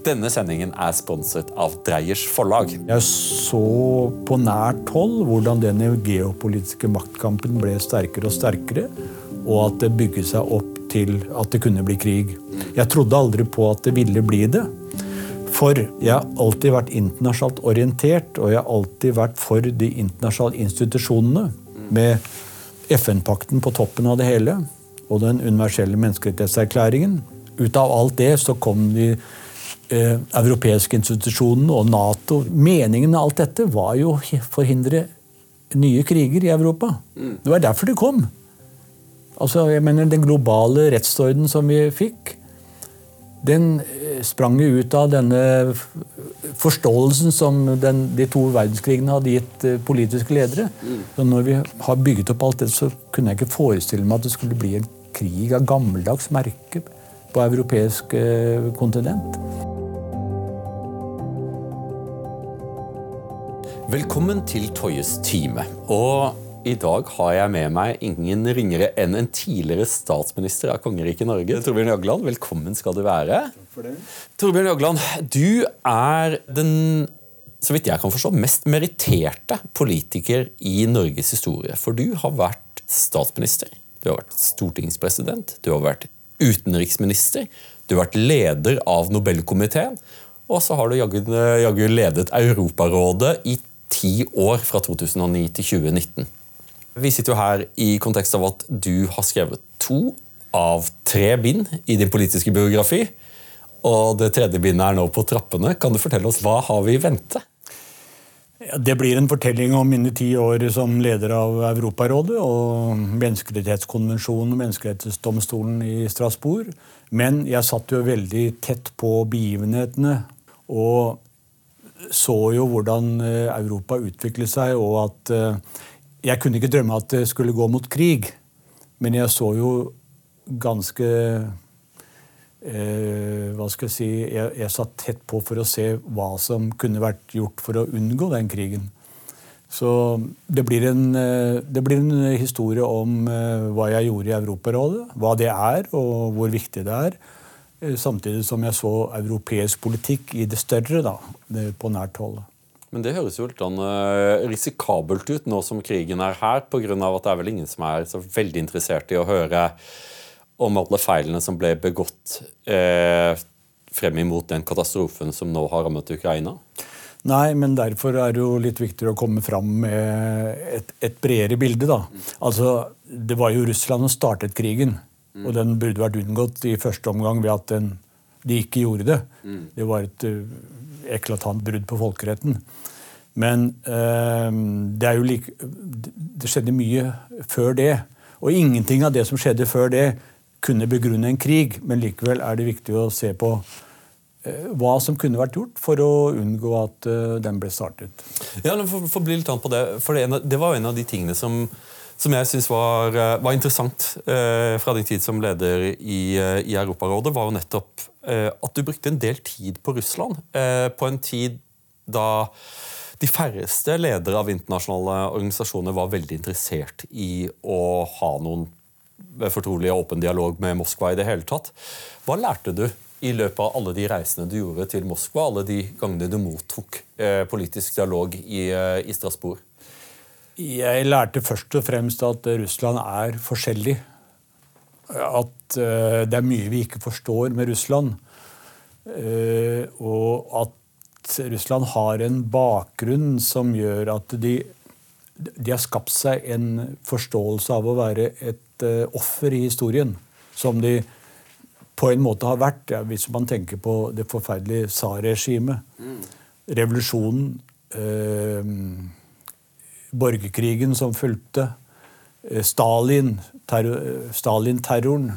Denne sendingen er sponset av Dreyers forlag. Jeg så på nært hold hvordan denne geopolitiske maktkampen ble sterkere og sterkere, og at det bygget seg opp til at det kunne bli krig. Jeg trodde aldri på at det ville bli det. For jeg har alltid vært internasjonalt orientert, og jeg har alltid vært for de internasjonale institusjonene. Med FN-pakten på toppen av det hele, og den universelle menneskerettighetserklæringen. Ut av alt det så kom de eh, europeiske institusjonene og Nato. Meningen med alt dette var jo å forhindre nye kriger i Europa. Det var derfor det kom. Altså, jeg mener Den globale rettsorden som vi fikk, den eh, sprang jo ut av denne forståelsen som den, de to verdenskrigene hadde gitt eh, politiske ledere. Så når vi har bygget opp alt det, så kunne jeg ikke forestille meg at det skulle bli en krig av gammeldags merke på europeisk kontinent. Velkommen til Toyes time. Og i dag har jeg med meg ingen ringere enn en tidligere statsminister av kongeriket Norge. Torbjørn Jagland, velkommen skal du være. Takk for det. Torbjørn Jagland, du er den så vidt jeg kan forstå, mest meritterte politiker i Norges historie. For du har vært statsminister, du har vært stortingspresident, du har vært utenriksminister, du har vært leder av Nobelkomiteen, og så har du jaggu ledet Europarådet i ti år, fra 2009 til 2019. Vi sitter jo her i kontekst av at du har skrevet to av tre bind i din politiske biografi. Og det tredje bindet er nå på trappene. Kan du fortelle oss hva har vi i vente? Det blir en fortelling om mine ti år som leder av Europarådet og Menneskerettighetskonvensjonen og Menneskerettighetsdomstolen i Strasbourg. Men jeg satt jo veldig tett på begivenhetene og så jo hvordan eh, Europa utviklet seg, og at eh, Jeg kunne ikke drømme at det skulle gå mot krig, men jeg så jo ganske eh, hva skal jeg si, jeg, jeg satt tett på for å se hva som kunne vært gjort for å unngå den krigen. Så det blir en, eh, det blir en historie om hva jeg gjorde i Europarådet, hva det er, og hvor viktig det er. Eh, Samtidig som jeg så europeisk politikk i det større, da, på nært hold. Men det høres jo litt sånn, eh, risikabelt ut nå som krigen er her, pga. at det er vel ingen som er så veldig interessert i å høre om alle feilene som ble begått eh, frem imot den katastrofen som nå har rammet Ukraina. Nei, men derfor er det jo litt viktigere å komme fram med et, et bredere bilde. da. Altså, Det var jo Russland som startet krigen, og den burde vært unngått i første omgang ved at den, de ikke gjorde det. Det var et uh, eklatant brudd på folkeretten. Men uh, det er jo like, det skjedde mye før det. Og ingenting av det som skjedde før det, kunne begrunne en krig. Men likevel er det viktig å se på eh, hva som kunne vært gjort for å unngå at den ble startet. Ja, for, for bli litt an på Det for det, det var jo en av de tingene som, som jeg syns var, eh, var interessant eh, fra din tid som leder i, eh, i Europarådet, var jo nettopp at du brukte en del tid på Russland. På en tid da de færreste ledere av internasjonale organisasjoner var veldig interessert i å ha noen fortrolig og åpen dialog med Moskva i det hele tatt. Hva lærte du i løpet av alle de reisene du gjorde til Moskva, alle de gangene du mottok politisk dialog i, i Strasbourg? Jeg lærte først og fremst at Russland er forskjellig. At eh, det er mye vi ikke forstår med Russland. Eh, og at Russland har en bakgrunn som gjør at de, de har skapt seg en forståelse av å være et eh, offer i historien. Som de på en måte har vært, ja, hvis man tenker på det forferdelige tsarregimet. Revolusjonen. Borgerkrigen som fulgte, eh, Stalin, eh, Stalin-terroren,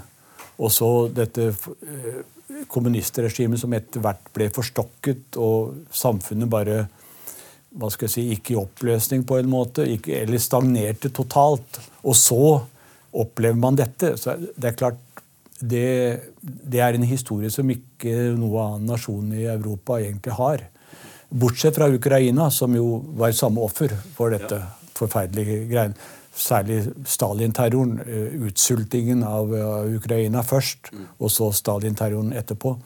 og så dette eh, kommunistregimet som etter hvert ble forstokket, og samfunnet bare hva skal jeg si, gikk i oppløsning på en måte, gikk, eller stagnerte totalt. Og så opplever man dette. Så det er klart det, det er en historie som ikke noen annen nasjon i Europa egentlig har. Bortsett fra Ukraina, som jo var samme offer for dette forferdelige greiene. Særlig Stalin-terroren. eh, Utsultingen av, av Ukraina først, og så Stalin-terroren etterpå.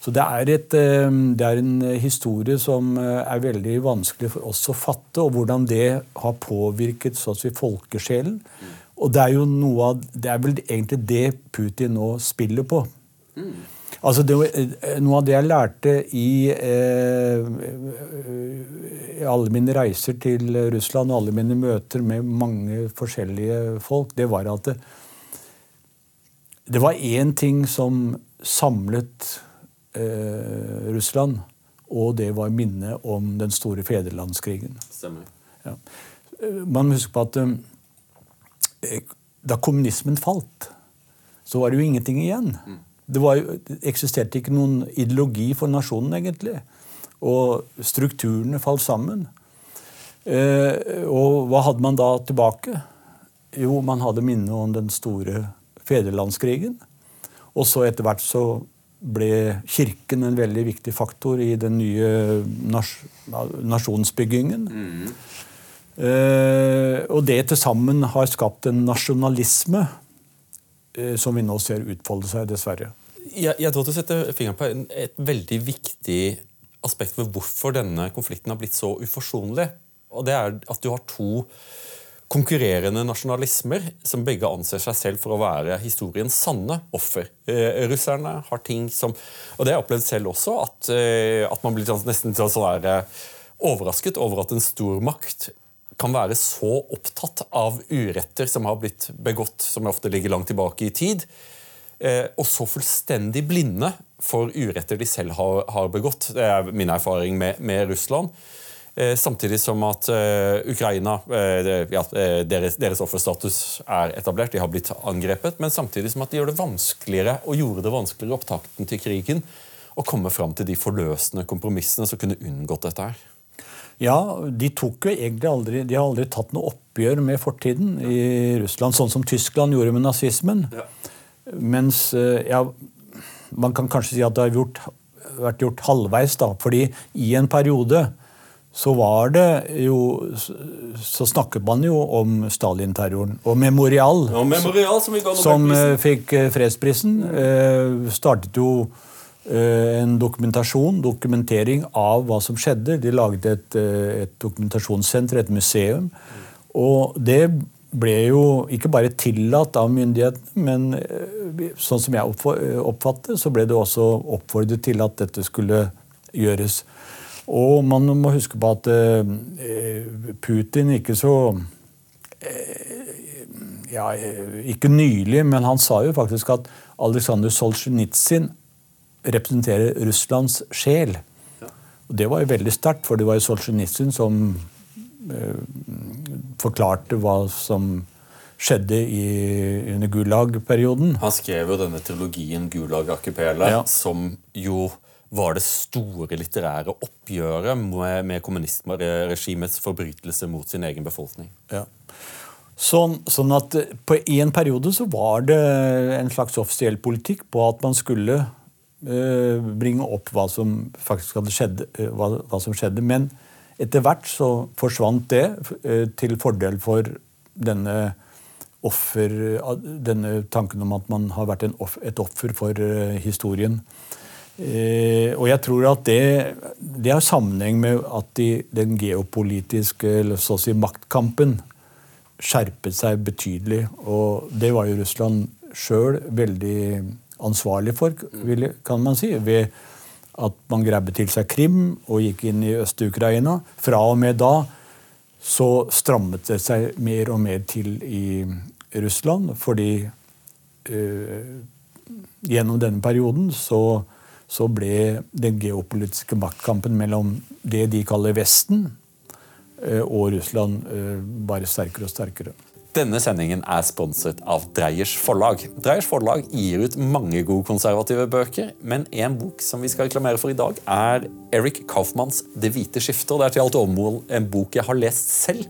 Så Så det er, et, det er, en historie som er veldig vanskelig for oss å fatte, og hvordan det har påvirket så å si, folkesjelen. Og det er jo noe av, det er vel egentlig det Putin nå spiller på. Mm. Altså det, Noe av det jeg lærte i, eh, i alle mine reiser til Russland og alle mine møter med mange forskjellige folk, det var at det, det var én ting som samlet eh, Russland, og det var minnet om den store fedrelandskrigen. Stemmer. Ja. Man må huske på at eh, da kommunismen falt, så var det jo ingenting igjen. Mm. Det, var, det, eksisterte ikke noen ideologi for nasjonen, egentlig. Og strukturene falt sammen. Eh, og hva hadde man da tilbake? Jo, man hadde minnet om den store fedrelandskrigen. Og så etter hvert så ble Kirken en veldig viktig faktor i den nye nas nasjonsbyggingen. Mm. Eh, og det til sammen har skapt en nasjonalisme Eh, som vi nå ser utfolde seg, dessverre. Jeg, jeg tror du setter fingeren på et veldig viktig aspekt ved hvorfor denne konflikten har blitt så uforsonlig. Og det er at du har to konkurrerende nasjonalismer som begge anser seg selv for å være historiens sanne offer. Eh, russerne har ting som Og det har jeg opplevd selv også, at, eh, at man blir sånn, nesten sånn, sånn der, overrasket over at en stormakt kan være så opptatt av uretter som har blitt begått, som ofte ligger langt tilbake i tid, eh, og så fullstendig blinde for uretter de selv har, har begått. Det er min erfaring med, med Russland. Eh, samtidig som at eh, Ukraina, uh, ja, deres, deres, offerstatus er etablert, de har blitt angrepet, men samtidig som at de gjør det vanskeligere og gjorde det vanskeligere opptakten til krigen å komme fram til de forløsende kompromissene som kunne unngått dette her. Ja, de tok jo egentlig aldri De har aldri tatt noe oppgjør med fortiden i Russland, sånn som Tyskland gjorde med nazismen. Ja. Mens eh, ja, Man kan kanskje si at det har gjort, vært gjort halvveis, da. fordi i en periode så var det jo Så snakket man jo om Stalin-terroren. Og Memorial, ja, Memorial som, som eh, fikk eh, fredsprisen, startet jo en dokumentasjon, dokumentering av hva som skjedde. De laget et, et dokumentasjonssenter, et museum. Og det ble jo ikke bare tillatt av myndighetene, men eh, sånn som jeg oppfattet, så ble det også oppfordret til at dette skulle gjøres. Og man må huske på at Putin ikke så ja, Ikke nylig, men han sa jo faktisk at Aleksandr Solzjenitsyn representerer Russlands sjel. Og Det var jo veldig sterkt, for det var jo Solzjenitsyn som eh, forklarte hva som skjedde i, under Gulag-perioden. Han skrev jo denne trilogien Gulag-Akipela, ja. som jo var det store litterære oppgjøret med, med kommunistregimets forbrytelse mot sin egen befolkning. Ja. Sånn, sånn, at på, I en periode så var det en slags offisiell politikk på at man skulle uh, bringe opp hva som faktisk hadde skjedd, uh, hva, hva som skjedde. Men etter hvert så forsvant det eh, til fordel for denne offer Denne tanken om at man har vært offer, et offer for historien. og jeg tror at det, det har sammenheng med at de, den geopolitiske så å si, maktkampen skjerpet seg betydelig. Og det var jo Russland sjøl veldig ansvarlig for, kan man si, ved at man grabbet til seg Krim og gikk inn i Øst-Ukraina. Fra og med da så strammet det seg mer og mer til i Russland, fordi øh, gjennom denne perioden så, så, ble den geopolitiske maktkampen mellom det de kaller Vesten, øh, og Russland øh, bare sterkere og sterkere. Denne sendingen er sponset av Dreyers forlag. Dreyers forlag gir ut mange gode konservative bøker, men en bok som vi skal reklamere for i dag, er Eric Kaufmanns 'Det hvite skiftet'. og Det er til alt overmål en bok jeg har lest selv,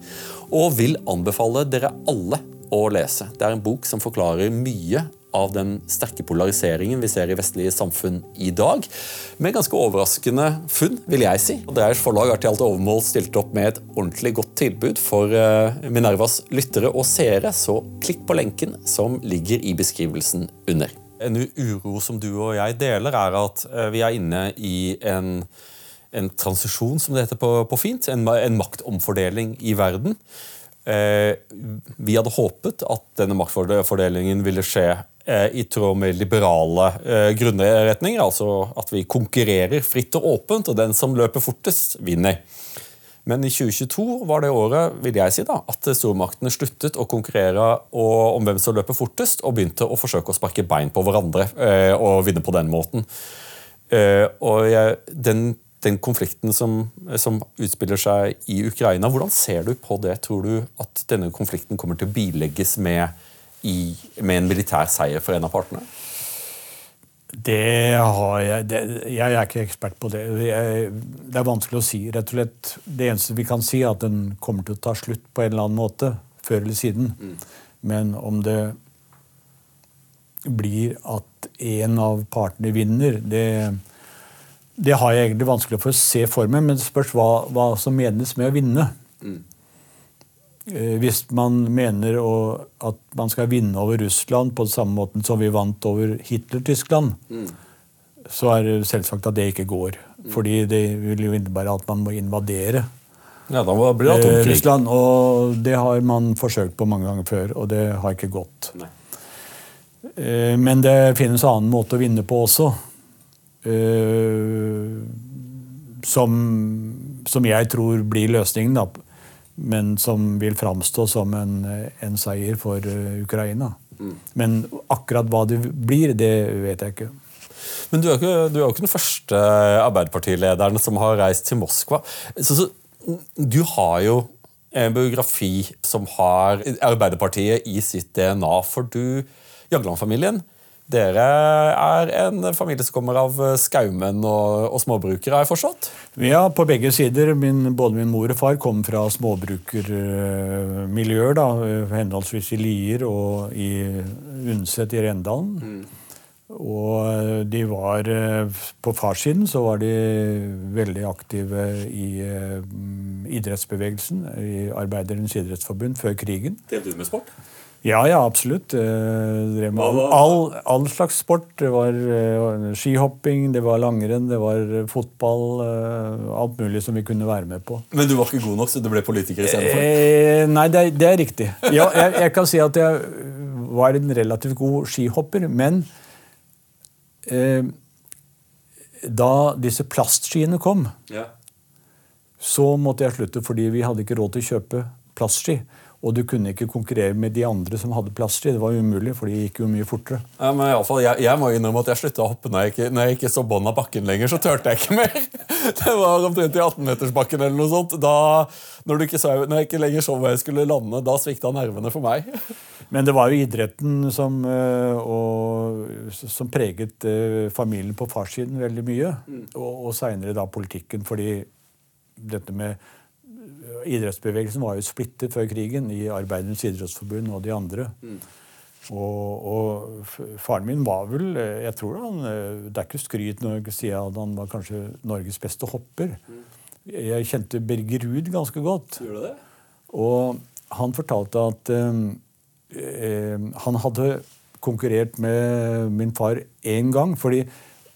og vil anbefale dere alle å lese. Det er en bok som forklarer mye av den sterke polariseringen vi ser i vestlige samfunn i dag. Med ganske overraskende funn, vil jeg si. Og Dreiers forlag har til alt overmål stilt opp med et ordentlig godt tilbud for uh, Minervas lyttere og seere, så klikk på lenken som ligger i beskrivelsen under. En uro som du og jeg deler, er at eh, vi er inne i en, en transisjon, som det heter på, på fint. En, en, maktomfordeling i verden. Eh, vi hadde håpet at denne maktfordelingen ville skje eh, i tråd med liberale eh, grunnretninger. Altså at vi konkurrerer fritt og åpent, og den som løper fortest, vinner. Men i 2022 var det året vil jeg si da, at stormaktene sluttet å konkurrere om hvem som løper fortest, og begynte å forsøke å sparke bein på hverandre eh, og vinne på den måten. Eh, og den, den, konflikten som, som, utspiller seg i Ukraina, hvordan ser du på det? Tror du at denne konflikten kommer til å bilegges med, i, med en militær seier for en av partene? Det har jeg det, Jeg er ikke ekspert på det. Jeg, det er vanskelig å si. rett og slett. Det eneste vi kan si, er at den kommer til å ta slutt på en eller annen måte. Før eller siden. Mm. Men om det blir at en av partene vinner, det, det har jeg egentlig vanskelig for å se for meg. Men det spørs hva, hva som menes med å vinne. Mm. Eh, hvis man mener at man skal vinne over Russland på samme måten som vi vant over Hitler-Tyskland, mm. så er det selvsagt at det ikke går. Fordi det vil jo innebære at man må invadere ja, da blir det eh, Russland. Og det har man forsøkt på mange ganger før, og det har ikke gått. Nei. Eh, men det finnes annen måte å vinne på også. Som, som jeg tror blir løsningen. da men som vil framstå som en, en seier for uh, Ukraina. Mm. Men akkurat hva det blir, det vet jeg ikke. Men du er jo ikke, ikke, den første Arbeiderpartilederen som har reist til Moskva. Så, så, du har jo en biografi som har Arbeiderpartiet i sitt DNA. For du, Jagland-familien, dere er en familie som kommer av skaumenn og, og småbrukere, jeg forstått? Ja, på begge sider. Min, både min mor og far kom fra småbrukermiljøer. da, Henholdsvis i Lier og i Undset i Rendalen. Mm. Og de var På farssiden så var de veldig aktive i idrettsbevegelsen. I Arbeidernes idrettsforbund før krigen. Delte du med sport? Ja, ja, absolutt. Eh, all, all, slags sport. Det var uh, skihopping, det var langrenn, det var fotball. Uh, alt mulig som vi kunne være med på. Men du var ikke god nok, så du ble politiker istedenfor? Eh, nei, det, det, er riktig. Ja, jeg, jeg, kan si at jeg var en relativt god skihopper, men eh, da disse plastskiene kom, ja. så måtte jeg slutte fordi vi hadde ikke råd til å kjøpe plastski. Og du kunne ikke konkurrere med de andre som hadde plastski. Det var umulig, for de gikk jo mye fortere. Ja, men i alle fall, jeg, jeg må innrømme at jeg slutta å hoppe når jeg, ikke, når jeg ikke så bånn av bakken lenger. Så tørte jeg ikke mer. Det var omtrent i 18-metersbakken eller noe sånt. Da, når, så, når, jeg ikke lenger så hvor jeg skulle lande, da svikta nervene for meg. Men det var jo idretten som, eh, og, som preget eh, familien på farssiden veldig mye. Mm. Og, og seinere da politikken, fordi dette med idrettsbevegelsen var jo splittet før krigen i Arbeidernes idrettsforbund og de andre. Mm. Og, og, faren min var vel jeg tror han, Det er ikke skryt når jeg sier at han var kanskje Norges beste hopper. Mm. Jeg kjente Birger Ruud ganske godt. Gjør du det? Og han fortalte at eh, eh, han hadde konkurrert med min far én gang. fordi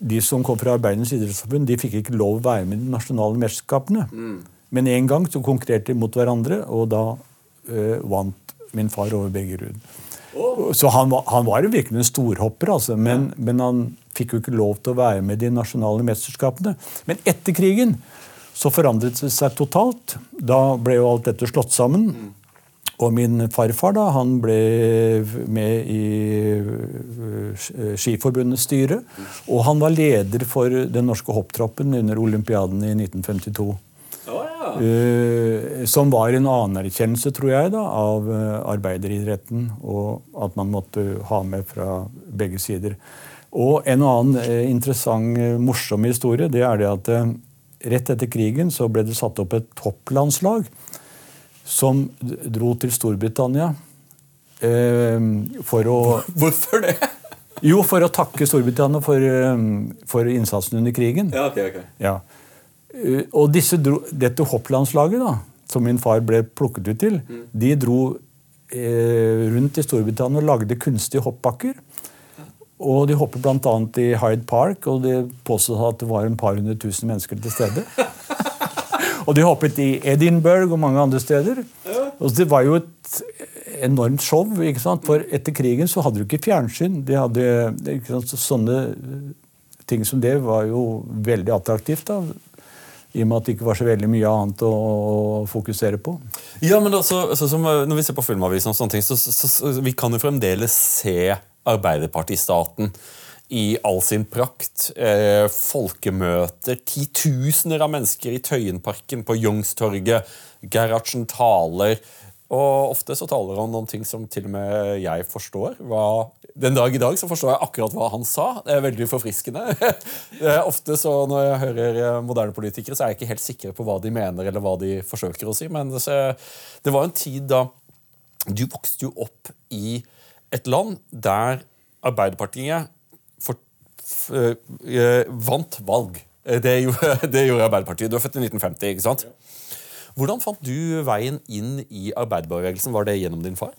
de som kom fra Arbeidernes idrettsforbund, de fikk ikke lov å være med i de nasjonale mesterskapene. Mm. Men en gang så konkurrerte de mot hverandre, og da øh, vant min far over Beggerud. Oh. Så han var, han var, virkelig en storhopper, altså, men, ja. men, han fikk jo ikke lov til å være med i de nasjonale mesterskapene. Men etter krigen så forandret det seg totalt. Da ble jo alt dette slått sammen. Mm. Og min farfar da, han ble med i øh, Skiforbundets styre. Mm. Og han var leder for den norske hopptroppen under olympiaden i 1952. Uh, som var en anerkjennelse, tror jeg, da, av uh, arbeideridretten. Og at man måtte ha med fra begge sider. Og en annen uh, interessant, morsom historie det er det at rett etter krigen så ble det satt opp et topplandslag som dro til Storbritannia for å Hvorfor det? Jo, for å takke Storbritannia for, for innsatsen under krigen. Ja, okay, okay. Ja. Eh, og dro, dette hopplandslaget, da, som min far ble plukket ut til, mm. de dro eh, rundt i Storbritannia og lagde kunstige hoppbakker. Og de hoppet bl.a. i Hyde Park, og det påstod at det var en par hundre tusen mennesker til stede. og de hoppet i Edinburgh og mange andre steder. Og det var jo et enormt show. ikke sant? For etter krigen så hadde du ikke fjernsyn. De hadde, ikke sant? Sånne ting som det var jo veldig attraktivt. da, i og med at det ikke var så veldig mye annet å fokusere på. Ja, men altså, altså som, Når vi ser på Filmavisen, og sånne ting, så, så, så vi kan jo fremdeles se Arbeiderpartistaten i all sin prakt. Eh, folkemøter, titusener av mennesker i Tøyenparken, på Youngstorget. Gerhardsen taler. Og ofte så taler han om ting som til og med jeg forstår. Hva, den dag i dag så forstår jeg akkurat hva han sa. Det er veldig forfriskende. ofte så Når jeg hører eh, moderne politikere, så er jeg ikke helt sikker på hva de mener eller hva de forsøker å si. Men det, var en tid da Du vokste jo opp i et land der Arbeiderpartiet for, for, uh, vant valg. Eh, det gjorde, det gjorde, Arbeiderpartiet. Du er født i 1950, ikke sant? Hvordan fant du veien inn i arbeiderbevegelsen? Var det gjennom din far?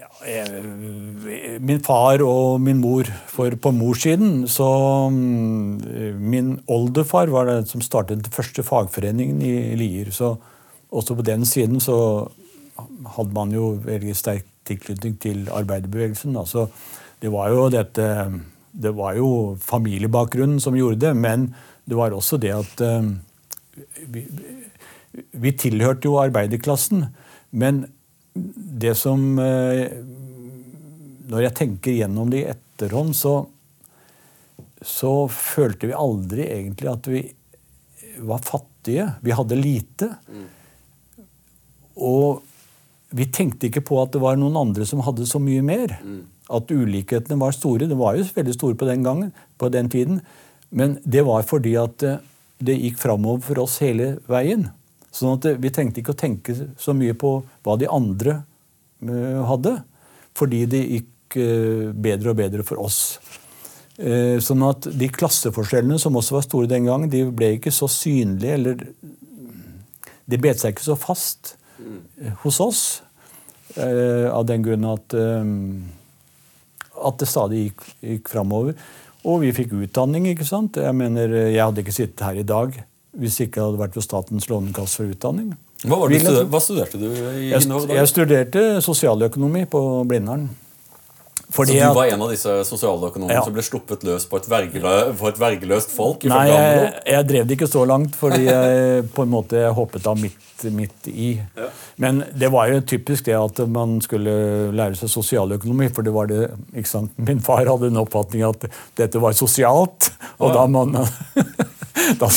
Ja, jeg, min far og min mor. For på morssiden så mm, Min oldefar var den som startet den første fagforeningen i Lier. Så også på den siden så hadde man jo veldig sterk tilknytning til arbeiderbevegelsen. Altså, det var jo dette Det var jo familiebakgrunnen som gjorde det, men det var også det at uh, vi, vi, tilhørte jo arbeiderklassen. Men det som uh, Når jeg tenker gjennom det i etterhånd, så, så følte vi aldri egentlig at vi var fattige. Vi hadde lite. Mm. Og vi tenkte ikke på at det var noen andre som hadde så mye mer. Mm. At ulikhetene var store. De var jo veldig store på den gangen, på den tiden. Men det var fordi at eh, det gikk framover for oss hele veien. Sånn at eh, vi tenkte ikke å tenke så mye på hva de andre uh, hadde. Fordi det gikk uh, bedre og bedre for oss. Uh, sånn at de klasseforskjellene som også var store den gangen, de ble ikke så synlige, eller De bet seg ikke så fast hos oss. Eh, av den grunn at, eh, at det stadig gikk, gikk framover. Og vi fikk utdanning. ikke sant? Jeg mener, jeg hadde ikke sittet her i dag hvis ikke det hadde vært ved Statens lånekasse for utdanning. Hva, du, hva, studerte du i jeg, jeg studerte sosialøkonomi på Blindern. Fordi så du var en av disse sosialøkonomene ja. som ble sluppet løs på et, vergelø på et vergeløst folk? Nei, jeg, jeg, drev det ikke så langt, fordi jeg på en måte hoppet av midt, midt i. Ja. Men det var jo typisk det at man skulle lære seg sosialøkonomi. For det var det, ikke sant? min far hadde en oppfatning at dette var sosialt, og ja. da, man, da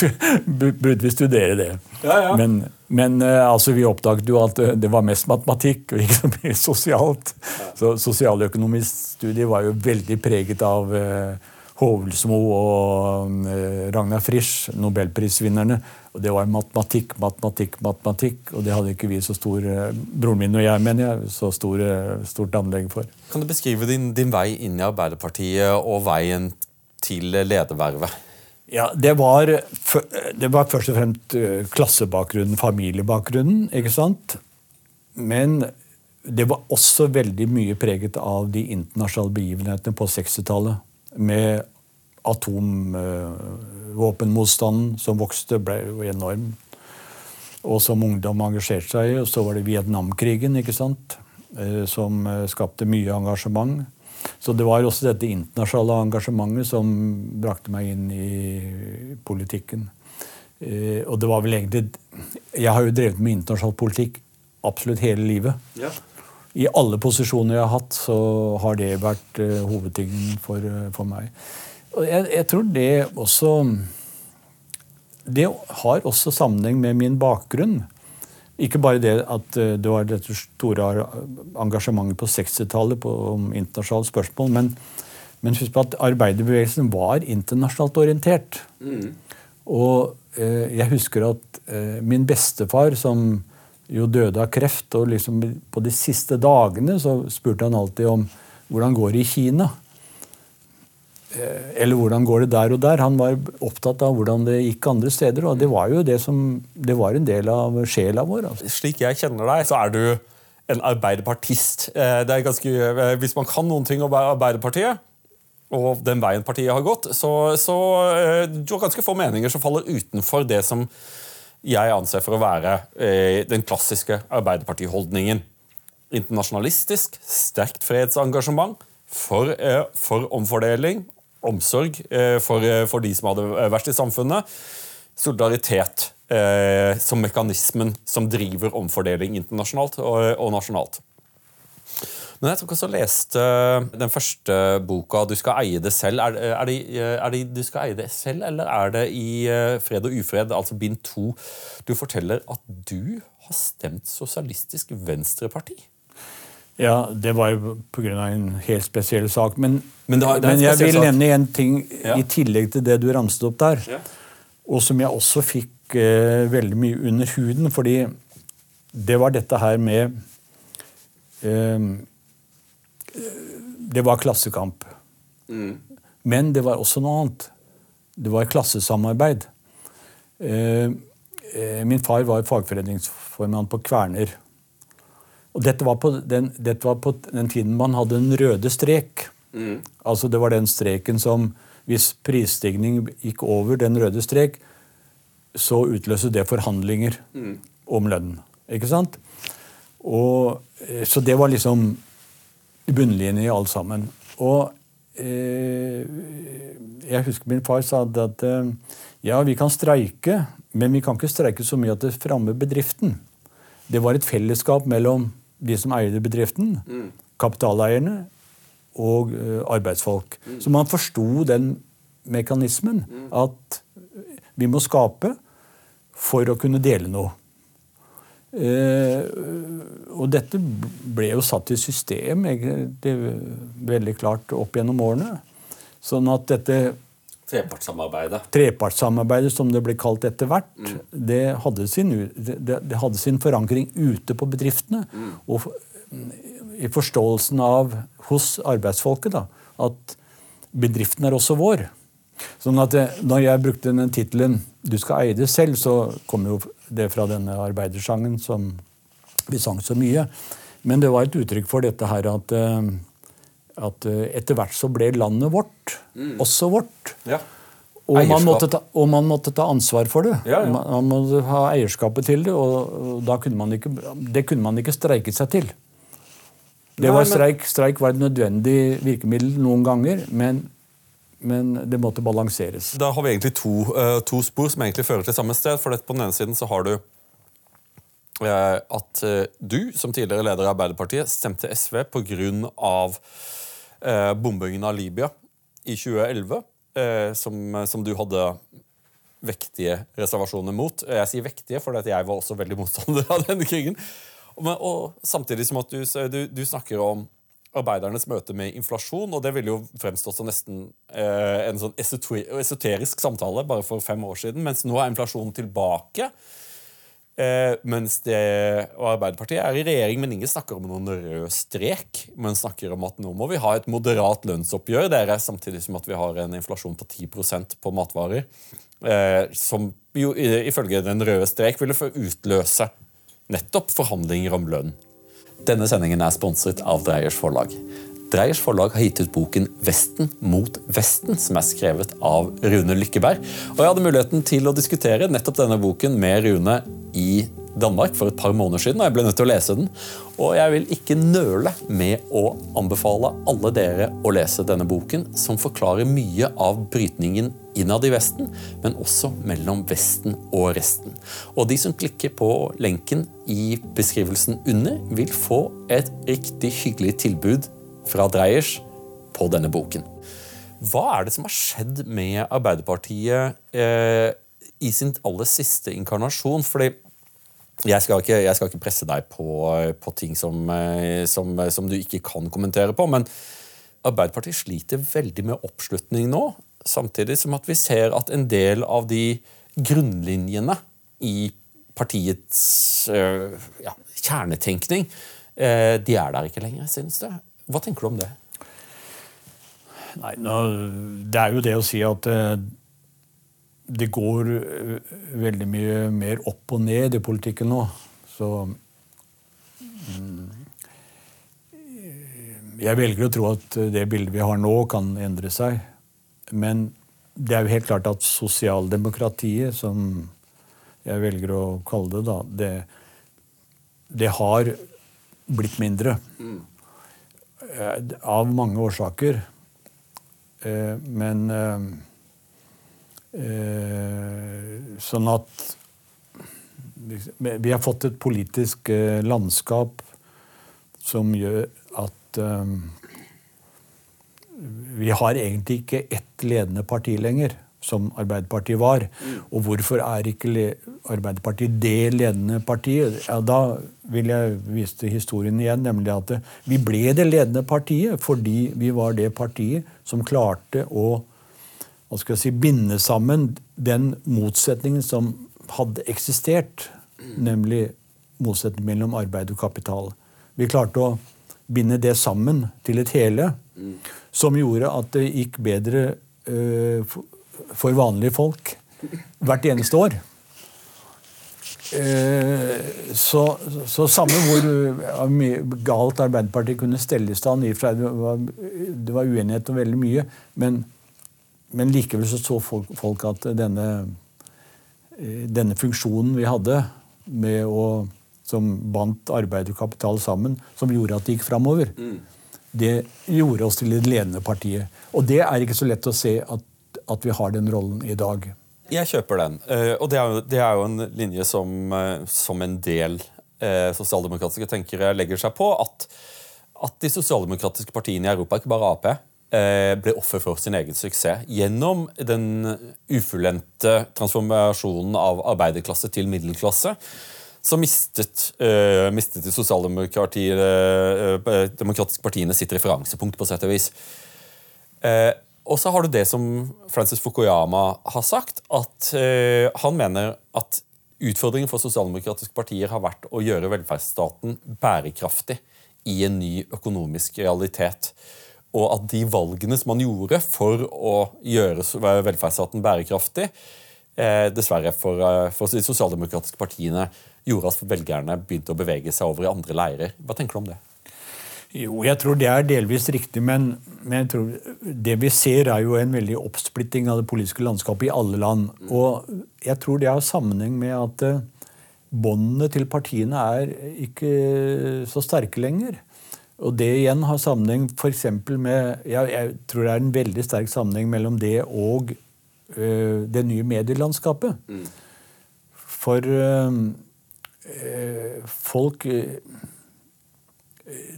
burde vi studere det. Men men uh, altså, vi oppdaget jo at uh, det var mest matematikk og ikke så mye sosialt. Så Sosialøkonomisk studie var jo veldig preget av uh, Hovelsmo og Ragnar Frisch, nobelprisvinnerne. Og det var matematikk, matematikk, matematikk. Og det hadde ikke vi så stor broren min og jeg mener jeg, så stor, stort anlegg for. Kan du beskrive din, din vei inn i Arbeiderpartiet og veien til ledervervet? Ja, det var, det var, først og fremst klassebakgrunnen, familiebakgrunnen. ikke sant? Men det var også veldig mye preget av de internasjonale begivenhetene på 60-tallet. Med atomvåpenmotstanden som vokste, ble jo enorm. Og som ungdom engasjerte seg i. Og så var det Vietnamkrigen, ikke sant? Eh, som eh, skapte mye engasjement. Så det var også dette internasjonale engasjementet som brakte meg inn i politikken. Eh, og det var vel egentlig Jeg har jo drevet med internasjonal politikk absolutt hele livet. Ja. I alle posisjoner jeg har hatt, så har det vært uh, hovedtingen for, uh, for meg. Og jeg, jeg, tror det også Det har også sammenheng med min bakgrunn. Ikke bare det at eh, det var dette store engasjementet på 60-tallet om internasjonale spørsmål, men, men, husk på at arbeiderbevegelsen var internasjonalt orientert. Mm. Og eh, jeg husker at eh, min bestefar, som jo døde av kreft, og liksom på de siste dagene så spurte han alltid om hvordan går det i Kina. Eh, eller hvordan går det der og der. Han var opptatt av hvordan det gikk andre steder. Og det var jo det som, det var en del av sjela vår. Altså. Slik jeg kjenner deg, så er du en arbeiderpartist. Eh, det er ganske, eh, hvis man kan noen ting om Arbeiderpartiet, og den veien partiet har gått, så, så du har ganske få meninger som faller utenfor det som jeg anser for å være den klassiske Arbeiderpartiholdningen. Internasjonalistisk, sterkt fredsengasjement, for, for omfordeling, omsorg for, for, de som hadde verst i samfunnet. Solidaritet som mekanismen som driver omfordeling internasjonalt og, og nasjonalt. Men jeg tok også leste den første boka 'Du skal eie det selv'. Er, er, det, er, det, 'Du skal eie det selv', eller er det i eh, 'Fred og ufred', altså bind to, du forteller at du har stemt Sosialistisk Venstreparti? Ja, det var jo pga. en helt spesiell sak. Men, men, det, det men jeg vil nevne en ting ja. i tillegg til det du ramset opp der. Ja. Og som jeg også fikk eh, veldig mye under huden. Fordi det var dette her med eh, det var klassekamp. Mm. Men det var også noe annet. Det var klassesamarbeid. Eh, eh, min far var fagforeningsformann på Kverner. Og dette var, den, dette var, på den, tiden man hadde den røde strek. Mm. Altså Det var den streken som Hvis prisstigning gikk over den røde strek, så utløste det forhandlinger mm. om lønnen. Ikke sant? Og, eh, så det var liksom bunnlinje i alt sammen. Og eh, jeg husker min far sa at eh, ja, vi kan streike, men vi kan ikke streike så mye at det fremmer bedriften. Det var et fellesskap mellom de som eide bedriften, mm. kapitaleierne og uh, arbeidsfolk. Mm. Så man forsto den mekanismen. Mm. At vi må skape for å kunne dele noe. Eh, og dette ble jo satt i system det veldig klart opp gjennom årene. Sånn at dette Trepartssamarbeidet. Trepartssamarbeidet, som det ble kalt etter hvert, mm. det, hadde sin, det, det, hadde sin, forankring ute på bedriftene. Mm. Og i forståelsen av hos arbeidsfolket da, at bedriften er også vår. Sånn at det, når jeg brukte den tittelen 'Du skal eie det selv', så kom jo det fra denne arbeidersangen som vi sang så mye. Men det var et uttrykk for dette her at, eh, at eh, etter hvert så ble landet vårt mm. også vårt. Ja. Og, man ta, og, man måtte ta, ansvar for det. Ja, ja. Man, man, måtte ha eierskapet til det, og, og kunne ikke, det kunne man ikke streike seg til. Det var streik, streik var et nødvendig virkemiddel noen ganger, men men det måtte balanseres. Da har vi egentlig to, uh, to spor som egentlig fører til samme sted. for På den ene siden så har du uh, at du, som tidligere leder i Arbeiderpartiet, stemte SV pga. Uh, bombingen av Libya i 2011, som, som, du hadde vektige reservasjoner mot. Jeg sier vektige for jeg var også veldig motstander av denne krigen. Og, og samtidig som at du, du, du snakker om arbeidernes møte med inflasjon, og det ville jo fremstått som nesten eh, en sånn esoterisk samtale bare for fem år siden, mens nå er inflasjonen tilbake. Eh, mens det, og Arbeiderpartiet er i regjering, men ingen snakker om noen rød strek. Men snakker om at nå må vi ha et moderat lønnsoppgjør, dere, samtidig som at vi har en inflasjon på 10% på matvarer. Eh, som jo ifølge den røde strek ville utløse nettopp forhandlinger om lønn. Denne sendingen er sponset av Dreyers forlag. Dreyers forlag har gitt ut boken 'Vesten mot Vesten', som er skrevet av Rune Lykkeberg. Og Jeg hadde muligheten til å diskutere nettopp denne boken med Rune i Danmark for et par måneder siden, og jeg ble nødt til å lese den. Og jeg vil ikke nøle med å anbefale alle dere å lese denne boken, som forklarer mye av brytningen innad i Vesten, men også mellom Vesten og resten. Og de som klikker på lenken i beskrivelsen under, vil få et riktig hyggelig tilbud fra Dreyers på denne boken. Hva er det som har skjedd med Arbeiderpartiet eh, i sin aller siste inkarnasjon? Fordi jeg skal, ikke, jeg skal ikke, presse deg på, på ting som, eh, som, som, du ikke kan kommentere på, men Arbeiderpartiet sliter veldig med oppslutning nå. Samtidig som at vi ser at en del av de grunnlinjene i partiets øh, ja, kjernetenkning, øh, de er der ikke lenger, synes det. Hva tenker du om det? Nei, nå, Det er jo det å si at øh, det går veldig mye mer opp og ned i politikken nå. Så mm, jeg velger å tro at det bildet vi har nå, kan endre seg. Men det er jo helt klart at sosialdemokratiet, som jeg velger å kalle det, da, det, det har blitt mindre. Mm. Av mange årsaker. Eh, men Sånn at Vi har fått et politisk landskap som gjør at vi har egentlig ikke ett ledende parti lenger, som Arbeiderpartiet var. Og hvorfor er ikke Arbeiderpartiet det ledende partiet? Ja, Da vil jeg vise til historien igjen, nemlig at vi ble det ledende partiet fordi vi var det partiet som klarte å hva skal jeg si, binde sammen den motsetningen som hadde eksistert, nemlig motsetningen mellom arbeid og kapital. Vi klarte å binde det sammen til et hele som gjorde at det gikk bedre uh, for vanlige folk hvert eneste år. Uh, så, så, samme hvor uh, galt Arbeiderpartiet kunne stelle i stand det var, det var uenighet om veldig mye, men, men likevel så, så folk, folk at denne, denne funksjonen vi hadde med å som bandt arbeid og kapital sammen, som gjorde at det gikk framover. Mm det gjorde oss til det ledende partiet. Og det er ikke så lett å se at, at vi har den rollen i dag. Jeg kjøper den. Uh, og det er, jo, det er, jo, en linje som, uh, som en del uh, sosialdemokratiske tenkere legger seg på. At, at, de sosialdemokratiske partiene i Europa, ikke bare Ap, ble offer for sin egen suksess gjennom den ufullendte transformasjonen av arbeiderklasse til middelklasse så mistet, uh, mistet de sosialdemokratiske uh, partiene sitt referansepunkt, på sett og vis. Uh, og så har du det som Francis Fukuyama har sagt, at han mener at utfordringen for sosialdemokratiske partier har vært å gjøre velferdsstaten bærekraftig i en ny økonomisk realitet. Og at de valgene som man gjorde for å gjøre velferdsstaten bærekraftig, dessverre for, for de sosialdemokratiske partiene gjorde at velgerne begynte å bevege seg over i andre leirer. Hva tenker du om det? Jo, jeg tror det er delvis riktig, men, men det vi ser, er jo en veldig oppsplitting av det politiske landskapet i alle land. Og jeg tror det har sammenheng med at eh, båndene til partiene er ikke så sterke lenger. Og det igjen har sammenheng f.eks. med jeg, jeg, tror det er en veldig sterk sammenheng mellom det og øh, det nye medielandskapet. Mm. For øh, Eh, folk eh,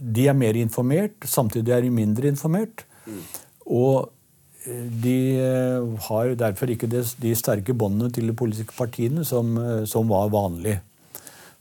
De er mer informert, samtidig er de mindre informert. Mm. Og eh, de har derfor ikke de sterke båndene til de politiske partiene som, som var vanlig.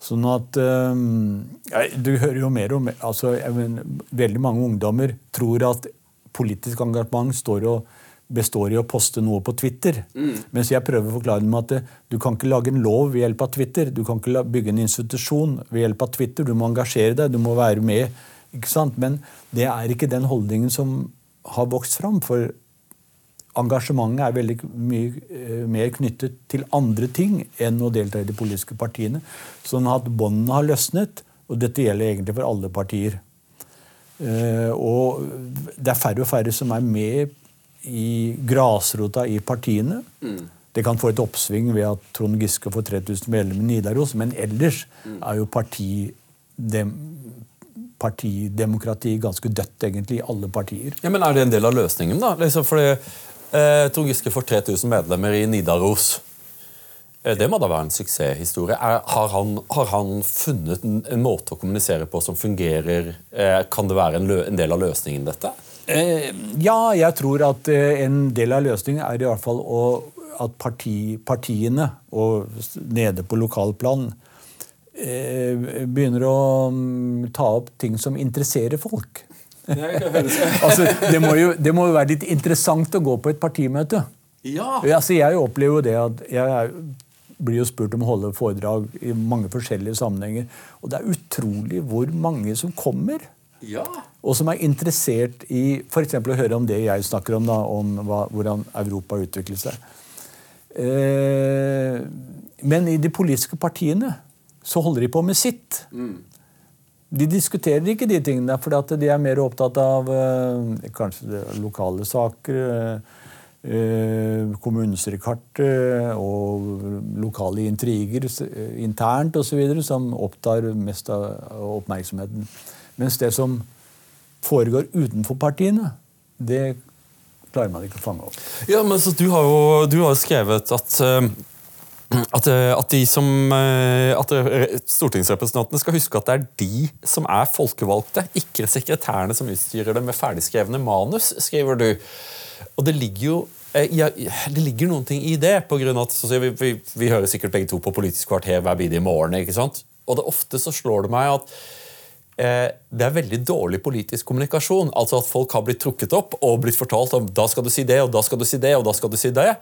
Sånn at ja, Du hører jo mer om altså, mener, Veldig mange ungdommer tror at politisk engasjement står og består i å poste noe på Twitter. Mm. Mens jeg prøver å forklare dem at eh, du kan ikke lage en lov ved hjelp av Twitter. Du kan ikke bygge en institusjon ved hjelp av Twitter. Du må engasjere deg, du må være med. ikke sant? Men det er ikke den holdningen som har vokst fram. For engasjementet er veldig mye eh, mer knyttet til andre ting enn å delta i de politiske partiene. Sånn at båndene har løsnet, og dette gjelder egentlig for alle partier. Uh, og det er færre og færre som er med i grasrota i partiene. Mm. Det kan få et oppsving ved at Trond Giske får 3000 medlemmer i Nidaros, men ellers mm. er jo partidem, partidemokrati ganske dødt, egentlig, i alle partier. Ja, Men er det en del av løsningen, da? Liksom fordi eh, Trond Giske får 3000 medlemmer i Nidaros. Eh, det må da være en suksesshistorie. Er, har, han, har, han, funnet en, en, måte å kommunisere på som fungerer? Eh, kan det være en, lø, en del av løsningen, dette? Eh, ja, jeg tror at eh, en del av løsningen er i hvert fall å, at parti, partiene, og nede på lokalplan, eh, begynner å um, ta opp ting som interesserer folk. altså, det, må jo, det, må jo, være litt interessant å gå på et partimøte. Ja. Altså, jeg opplever jo det at jeg blir jo spurt om å holde foredrag i mange forskjellige sammenhenger. Og det er utrolig hvor mange som kommer. Ja. Og som er interessert i f.eks. å høre om det jeg snakker om, da, om hva, hvordan Europa utvikler seg. Eh, men i de politiske partiene så holder de på med sitt. Mm. De diskuterer ikke de tingene, for de er mer opptatt av eh, kanskje lokale saker. Eh, kommunestyre og lokale intriger internt osv. som opptar mest av oppmerksomheten. Mens det som foregår utenfor partiene, det klarer man ikke å fange opp. Ja, men Du har jo du har skrevet at at, at, de som, eh, at, stortingsrepresentantene skal huske at det er de som er folkevalgte, ikke sekretærene som utstyrer dem med ferdigskrevne manus, skriver du. Og det ligger jo eh, ja, det ligger noen ting i det. på grunn av at vi, vi, vi, hører sikkert begge to på Politisk kvarter hver bidige morgen. ikke sant? Og det ofte så slår det meg at eh, det er veldig dårlig politisk kommunikasjon. Altså at folk har blitt trukket opp og blitt fortalt om da skal du si det, og da skal du si det, og da skal du si det.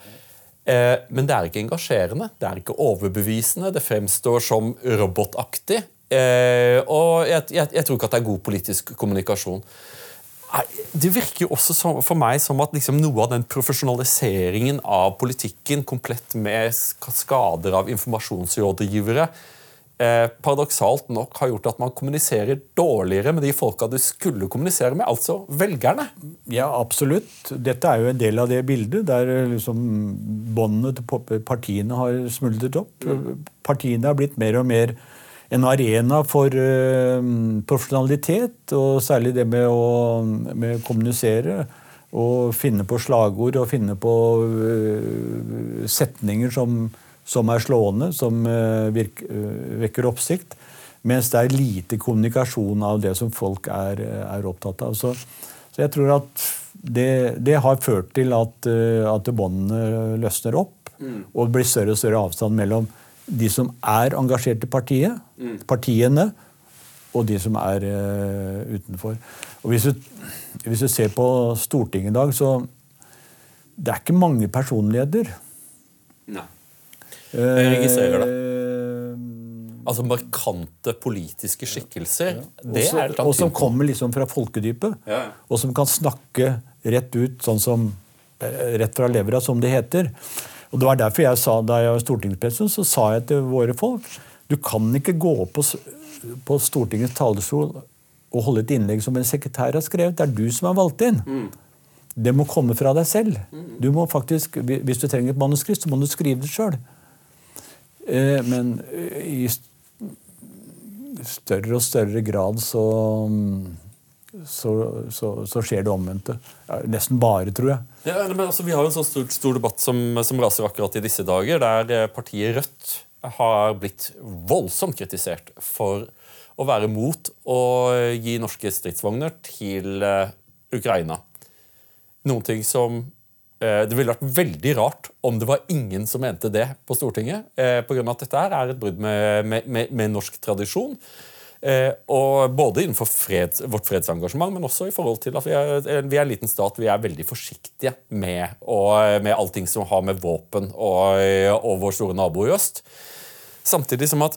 Eh, men det er ikke engasjerende, det er ikke overbevisende. Det fremstår som robotaktig. Eh, og jeg, jeg, jeg, tror ikke at det er god politisk kommunikasjon. Det virker jo også for meg som at liksom noe av den profesjonaliseringen av politikken, komplett med skader av informasjonsrådgivere, eh, paradoksalt nok har gjort at man kommuniserer dårligere med de folka du skulle kommunisere med, altså velgerne. Ja, absolutt. Dette er jo en del av det bildet, der eh, liksom båndene til partiene har smuldret opp. Partiene har blitt mer og mer en arena for uh, profesjonalitet, og særlig det med å med kommunisere. Og finne på slagord og finne på uh, setninger som som er slående, som eh, virker, eh, vekker oppsikt. Mens det er lite kommunikasjon av det som folk er, er opptatt av. Så, så, jeg tror at det, det har ført til at, eh, at båndene løsner opp. Mm. Og det blir større og større avstand mellom de som er engasjert i partiet, mm. partiene, og de som er uh, utenfor. Og hvis du, hvis du, ser på Stortinget i dag, så det er ikke mange personligheter. Nei. Jeg registrerer det. Eh, altså markante politiske skikkelser. Ja. Det også, er Og som kommer liksom fra folkedypet. Ja. Og som kan snakke rett ut, sånn som eh, rett fra levra, som det heter. Og det var derfor jeg sa, Da jeg var stortingspresident, så sa jeg til våre folk du kan ikke gå opp på, på Stortingets talerstol og holde et innlegg som en sekretær har skrevet. Det er du som er valgt inn. Mm. Det må komme fra deg selv. Mm. Du må faktisk, Hvis du trenger et manuskript, så må du skrive det sjøl. Eh, men eh, i større og større grad så så, så, så, skjer det omvendte. Nesten bare, tror jeg. Ja, men altså, Vi har en så stor, stor debatt som, som, raser akkurat i disse dager, der eh, partiet Rødt har blitt voldsomt kritisert for å være mot å gi norske stridsvogner til Ukraina. Noen ting som det ville vært veldig rart om det var ingen som mente det på Stortinget. Eh, på grunn av at dette er et brudd med, med, med, med norsk tradisjon. Eh, og Både innenfor freds, vårt fredsengasjement, men også i forhold til at vi er, vi er en liten stat. Vi er veldig forsiktige med, med allting som har med våpen og, og vår store nabo i øst. Samtidig som at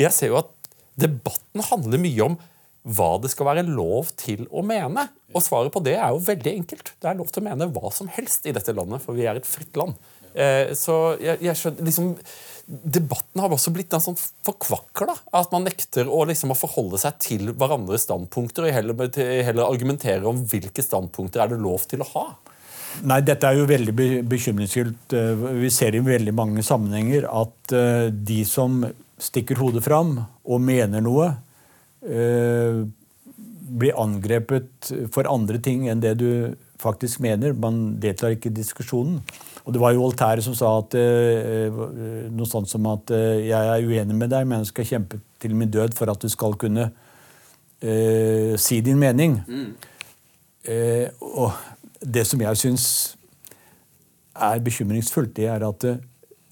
jeg ser jo at debatten handler mye om hva det skal være lov til å mene. Og svaret på det er jo veldig enkelt. Det er lov til å mene hva som helst i dette landet, for vi er et fritt land. Eh, så jeg, jeg skjønner, liksom, Debatten har også blitt en sånn forkvakla. At man nekter å, liksom, å forholde seg til hverandres standpunkter, og heller, heller argumentere om hvilke standpunkter er det lov til å ha. Nei, dette er jo veldig bekymringsfullt. Eh, vi ser i veldig mange sammenhenger at eh, de som stikker hodet fram og mener noe, blir angrepet for andre ting enn det du faktisk mener. Man deltar ikke i diskusjonen. Og Det var jo Voltaire som sa at, eh, noe sånt som at eh, 'jeg er uenig med deg, men jeg skal kjempe til min død for at du skal kunne uh, si din mening'. Mm. Uh, og det som jeg syns er bekymringsfullt, det er at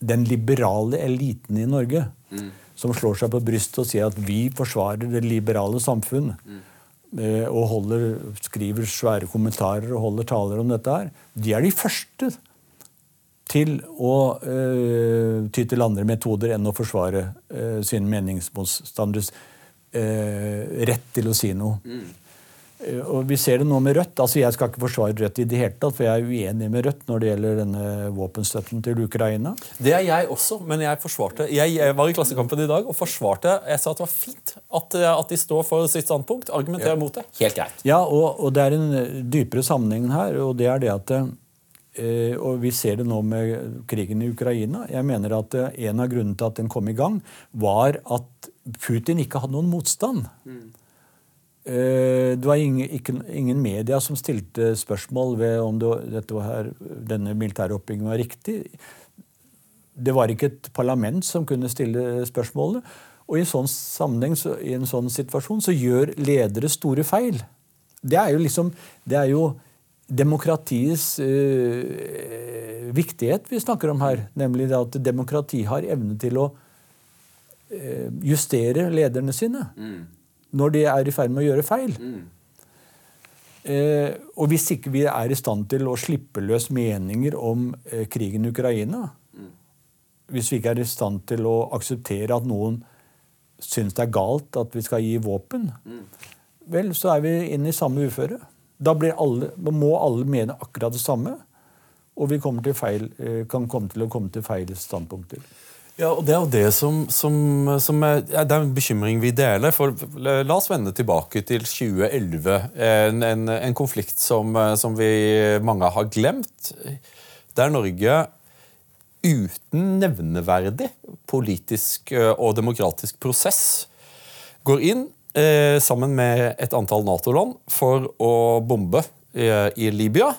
den liberale eliten i Norge mm som slår seg på brystet og sier at vi forsvarer det liberale samfunn. Mm. Og holder, skriver svære kommentarer og holder taler om dette her. De er de første til å øh, ty til andre metoder enn å forsvare øh, sine meningsmotstanderes øh, rett til å si noe. Mm. Eh, og Vi ser det nå med Rødt. altså Jeg skal ikke forsvare Rødt i det hele tatt, for jeg er uenig med Rødt når det gjelder denne våpenstøtten til Ukraina. Det er jeg også, men jeg forsvarte Jeg, var i Klassekampen i dag og forsvarte Jeg sa at det var fint at, at de står for sitt standpunkt. Argumenterer ja. mot det. Helt greit. Ja, og, og, det er en dypere sammenheng her, og det er det at eh, og Vi ser det nå med krigen i Ukraina. Jeg mener at En av grunnene til at den kom i gang, var at Putin ikke hadde noen motstand. Mm. Eh, det var ingen, ingen media som stilte spørsmål ved om det, her, denne militære oppbyggingen var riktig. Det var ikke et parlament som kunne stille spørsmålene. Og i en sånn sammenheng, så, i en sånn situasjon så gjør ledere store feil. Det er jo liksom Det er jo demokratiets øh, viktighet vi snakker om her. Nemlig at demokrati har evne til å øh, justere lederne sine. Mm når de er i ferd med å gjøre feil. Mm. Eh, og hvis ikke vi er i stand til å slippe løs meninger om eh, krigen i Ukraina, mm. hvis vi ikke er i stand til å akseptere at noen syns det er galt at vi skal gi våpen, mm. vel, så er vi inne i samme uføre. Da, alle, må alle mene akkurat det samme, og vi feil, eh, kan komme til å komme til feil standpunkter. Ja, og Det er jo det som, som, som er, det er en bekymring vi deler. for La oss vende tilbake til 2011. En, en, en konflikt som, som, vi mange har glemt. Der Norge uten nevneverdig politisk og demokratisk prosess går inn eh, sammen med et antall Nato-land for å bombe eh, i Libya.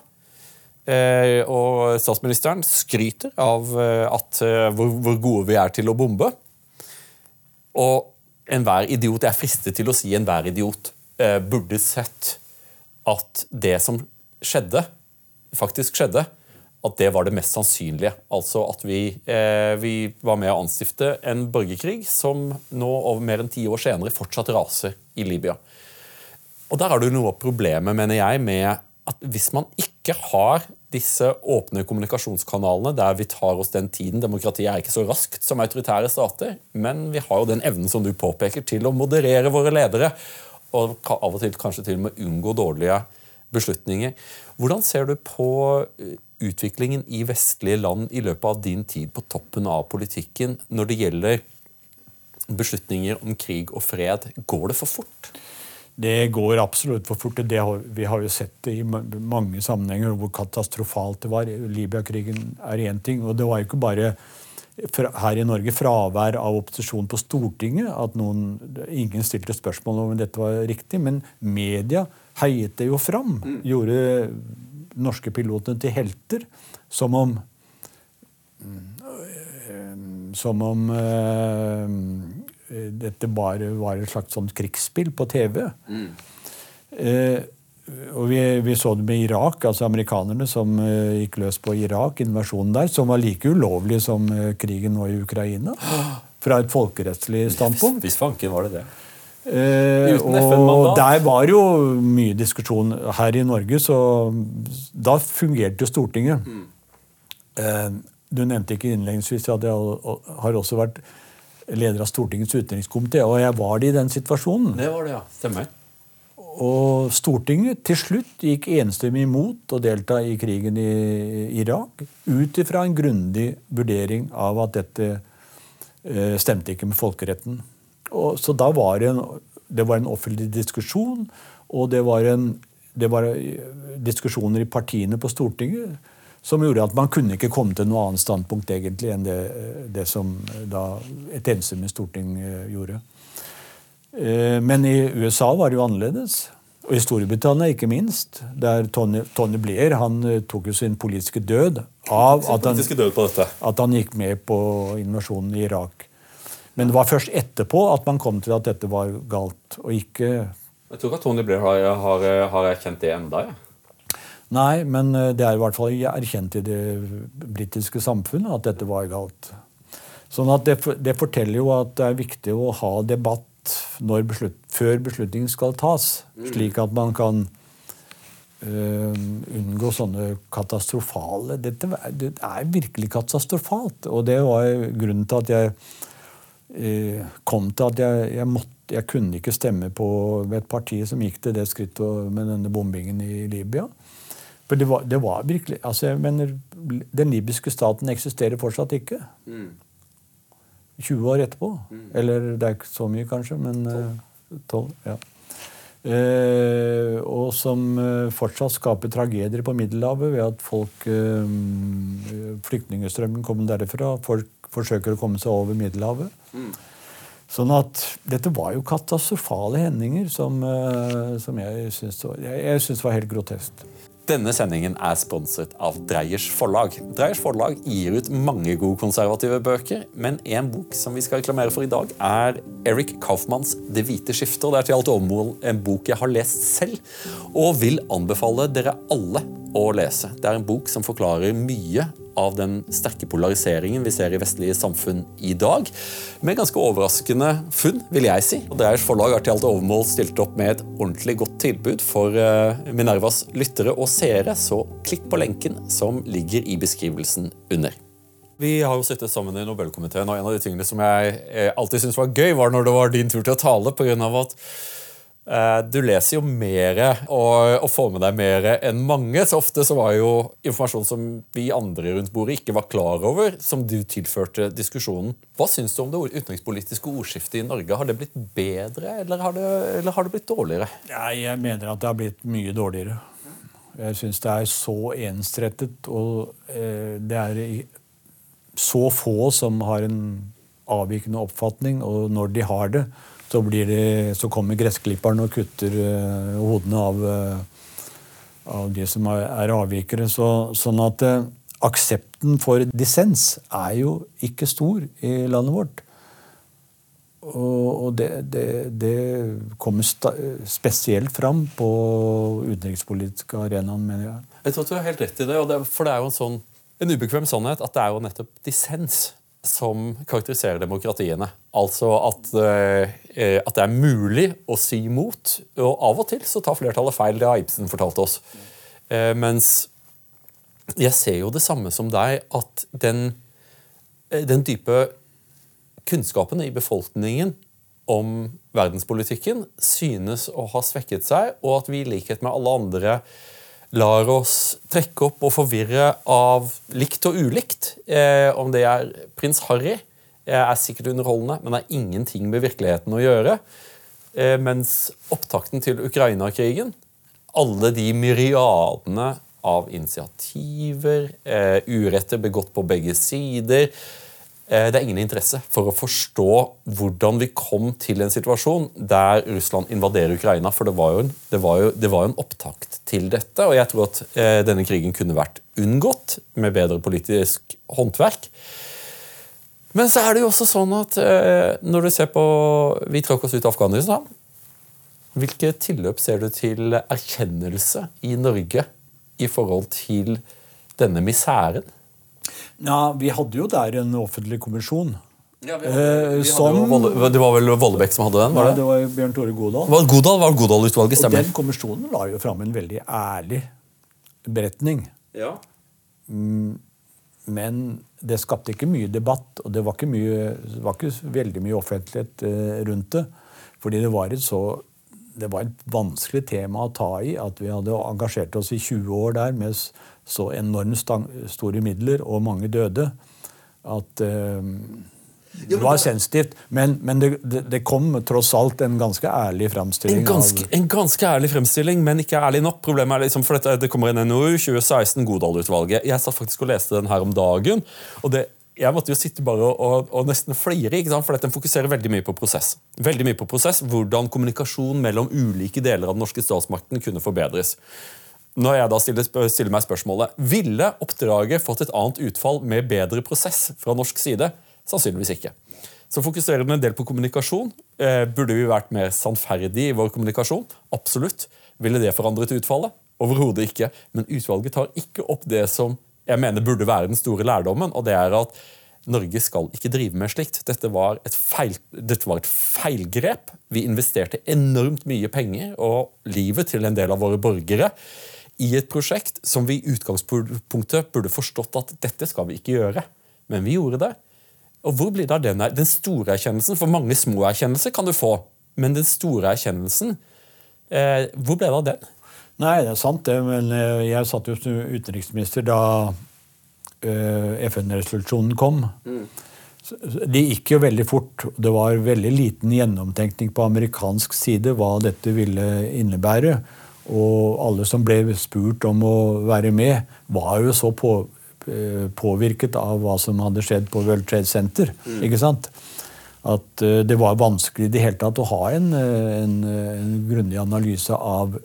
Eh, og statsministeren skryter av eh, at, eh, hvor, hvor, gode vi er til å bombe. Og enhver idiot Jeg er fristet til å si enhver idiot burde sett at det som skjedde, faktisk skjedde, at det var det mest sannsynlige. Altså at vi, vi var med å anstifte en borgerkrig som nå over mer enn ti år senere fortsatt raser i Libya. Og Der har du noe av problemet, mener jeg, med at hvis man ikke har disse åpne kommunikasjonskanalene der vi tar oss den tiden Demokratiet er ikke så raskt som autoritære stater, men vi har jo den evnen som du påpeker, til å moderere våre ledere. Og av og til kanskje til og med unngå dårlige beslutninger. Hvordan ser du på eh, utviklingen i vestlige land i løpet av din tid på toppen av politikken når det gjelder beslutninger om krig og fred? Går det for fort? Det går absolutt for fort. Har, vi har jo sett det i mange sammenhenger hvor katastrofalt det var. Libya-krigen er én ting. Og det var jo ikke bare her i Norge fravær av opposisjon på Stortinget. At noen, ingen stilte spørsmål om dette var riktig. Men media heiet det jo fram. Mm. Gjorde norske pilotene til helter. Som om Som om Eh, dette bare var et slags sånn krigsspill på TV. Mm. Eh, og vi, vi, så det med Irak, altså amerikanerne som eh, gikk løs på Irak, invasjonen der, som var like ulovlig som eh, krigen nå i Ukraina. Fra et folkerettslig standpunkt. Hvis, hvis fanken var det det. Eh, og der var jo mye diskusjon her i Norge, så da fungerte Stortinget. Mm. Eh, du nevnte ikke innledningsvis at det har også vært leder av Stortingets utenrikskomité, og jeg var det i den situasjonen. Det var det, ja. Stemmer. Og Stortinget til slutt gikk enstemmig imot å delta i krigen i Irak ut ifra en grundig vurdering av at dette eh, stemte ikke med folkeretten. Og, så da var det, en, det var en offentlig diskusjon, og det var, en, det var diskusjoner i partiene på Stortinget som gjorde at man kunne ikke komme til noe annet standpunkt egentlig enn det, det som da et enstemmig storting eh, gjorde. Eh, men i USA var det jo annerledes. Og i Storbritannia ikke minst. Der Tony, Tony Blair han eh, tok jo sin politiske død av at han, at han gikk med på invasjonen i Irak. Men det var først etterpå at man kom til at dette var galt. og ikke... Jeg tror ikke at Tony Blair har, har, har erkjent det enda. Ja. Nei, men eh, det er i hvert fall erkjent i det britiske samfunnet at dette var galt. Sånn at det, det, forteller jo at det er viktig å ha debatt beslut, før beslutningen skal tas. Mm. Slik at man kan uh, unngå sånne katastrofale Dette det er virkelig katastrofalt. Og det var grunnen til at jeg uh, kom til at jeg, jeg måtte Jeg kunne ikke stemme på et parti som gikk til det skrittet med denne bombingen i Libya. For det var, det var virkelig altså jeg mener, Den libyske staten eksisterer fortsatt ikke. Mm. 20 år etterpå. Mm. Eller det er ikke så mye, kanskje, men 12. 12 ja. Eh, og som eh, fortsatt skaper tragedier på Middelhavet ved at folk eh, Flyktningstrømmen kommer derfra. Folk forsøker å komme seg over Middelhavet. Mm. Sånn at dette var jo katastrofale hendinger som, eh, som jeg syns var, var helt grotesk. Denne sendingen er sponset av Dreyers forlag. Dreyers forlag gir ut mange gode konservative bøker, men en bok som vi skal reklamere for i dag, er Eric Kaufmanns 'Det hvite skiftet'. og Det er til alt overmål en bok jeg har lest selv, og vil anbefale dere alle å lese. Det er en bok som forklarer mye av den sterke polariseringen vi ser i vestlige samfunn i dag. Med ganske overraskende funn, vil jeg si. Og Dreiers forlag har til alt overmål stilt opp med et ordentlig godt tilbud for uh, Minervas lyttere og seere, så klikk på lenken som ligger i beskrivelsen under. Vi har jo sittet sammen i Nobelkomiteen, og en av de tingene som jeg eh, alltid syntes var gøy, var når det var din tur til å tale, på grunn av at Eh, du leser jo mer og, og, får med deg mer enn mange. Så ofte så var jo informasjon som vi andre rundt bordet ikke var klar over, som du tilførte diskusjonen. Hva syns du om det utenrikspolitiske ordskiftet i Norge? Har det blitt bedre, eller har det, eller har det blitt dårligere? Jeg mener at det har blitt mye dårligere. Jeg syns det er så ensrettet, og eh, det er så få som har en avvikende oppfatning, og når de har det, så, det, så kommer gressklipperen og kutter uh, hodene av, uh, av, de som er, er avvikere. Så, sånn at uh, aksepten for dissens er jo ikke stor i landet vårt. Og det, det, det, kommer spesielt fram på utenrikspolitiske arenaen, mener jeg. Jeg tror du har helt rett i det, for det er jo en sånn en ubekvem sannhet at det er jo nettopp dissens som karakteriserer demokratiene. Altså at, eh, at, det er mulig å si imot. Og av og til så tar flertallet feil. Det har Ibsen fortalt oss. Eh, mens jeg ser jo det samme som deg, at den, eh, den dype kunnskapen i befolkningen om verdenspolitikken synes å ha svekket seg, og at vi i likhet med alle andre lar oss trekke opp og forvirre av likt og ulikt. Eh, om det er prins Harry, eh, er sikkert underholdende, men har ingenting med virkeligheten å gjøre. Eh, mens opptakten til Ukraina-krigen, alle de myriadene av initiativer, eh, uretter begått på begge sider, det er ingen interesse for å forstå hvordan vi kom til en situasjon der Russland invaderer Ukraina. For det var jo en, det var jo, det var en opptakt til dette. Og jeg tror at eh, denne krigen kunne vært unngått med bedre politisk håndverk. Men så er det jo også sånn at eh, når du ser på Vi trakk oss ut av Afghanistan. Hvilke tilløp ser du til erkjennelse i Norge i forhold til denne misæren? Ja, Vi hadde jo der en offentlig kommisjon. Ja, vi hadde, vi eh, som, hadde det var vel Vollebekk som hadde den? var det? det var Bjørn Tore Godal. Var Godal var Godal-utvalget, stemmer. Og Den kommisjonen la jo fram en veldig ærlig beretning. Ja. Mm, men det skapte ikke mye debatt, og det var ikke, mye, var ikke veldig mye offentlighet eh, rundt det. Fordi det var et så det var et vanskelig tema å ta i. At vi hadde engasjert oss i 20 år der med så enormt store midler og mange døde. At eh, det var sensitivt. Men, men det, det, kom tross alt en ganske ærlig fremstilling. En ganske, en ganske ærlig fremstilling, men ikke ærlig nok. Problemet er liksom, for dette, Det kommer en NOU 2016, Godal-utvalget. Jeg satt faktisk og leste den her om dagen. og det jeg måtte jo sitte bare og, og, og nesten sant? for den fokuserer veldig mye på prosess. Veldig mye på prosess, Hvordan kommunikasjon mellom ulike deler av den norske statsmakten kunne forbedres. Når jeg da stiller, stiller, meg spørsmålet Ville oppdraget fått et annet utfall med bedre prosess fra norsk side? Sannsynligvis ikke. Så fokuserer den en del på kommunikasjon. Eh, burde vi vært mer sannferdige i vår kommunikasjon? Absolutt. Ville det forandret utfallet? Overhodet ikke. Men utvalget tar ikke opp det som jeg mener burde være den store lærdommen, og det er at Norge skal ikke drive med slikt. Dette var feil, dette var et feilgrep. Vi investerte enormt mye penger og livet til en del av våre borgere i et prosjekt som vi i utgangspunktet burde forstått at dette skal vi ikke gjøre. Men vi gjorde det. Og hvor blir da den, den store erkjennelsen? For mange små erkjennelser kan du få Men den store erkjennelsen, eh, hvor ble det av den? Nei, det er sant, det. Men eh, jeg satt jo som utenriksminister da uh, FN-resolusjonen kom. Mm. Det gikk jo veldig fort. Det var veldig liten gjennomtenkning på amerikansk side hva dette ville innebære. Og alle som ble spurt om å være med, var jo så på, uh, påvirket av hva som hadde skjedd på World Trade Center. Mm. ikke sant? At uh, det var vanskelig i det hele tatt å ha en, en, en grundig analyse av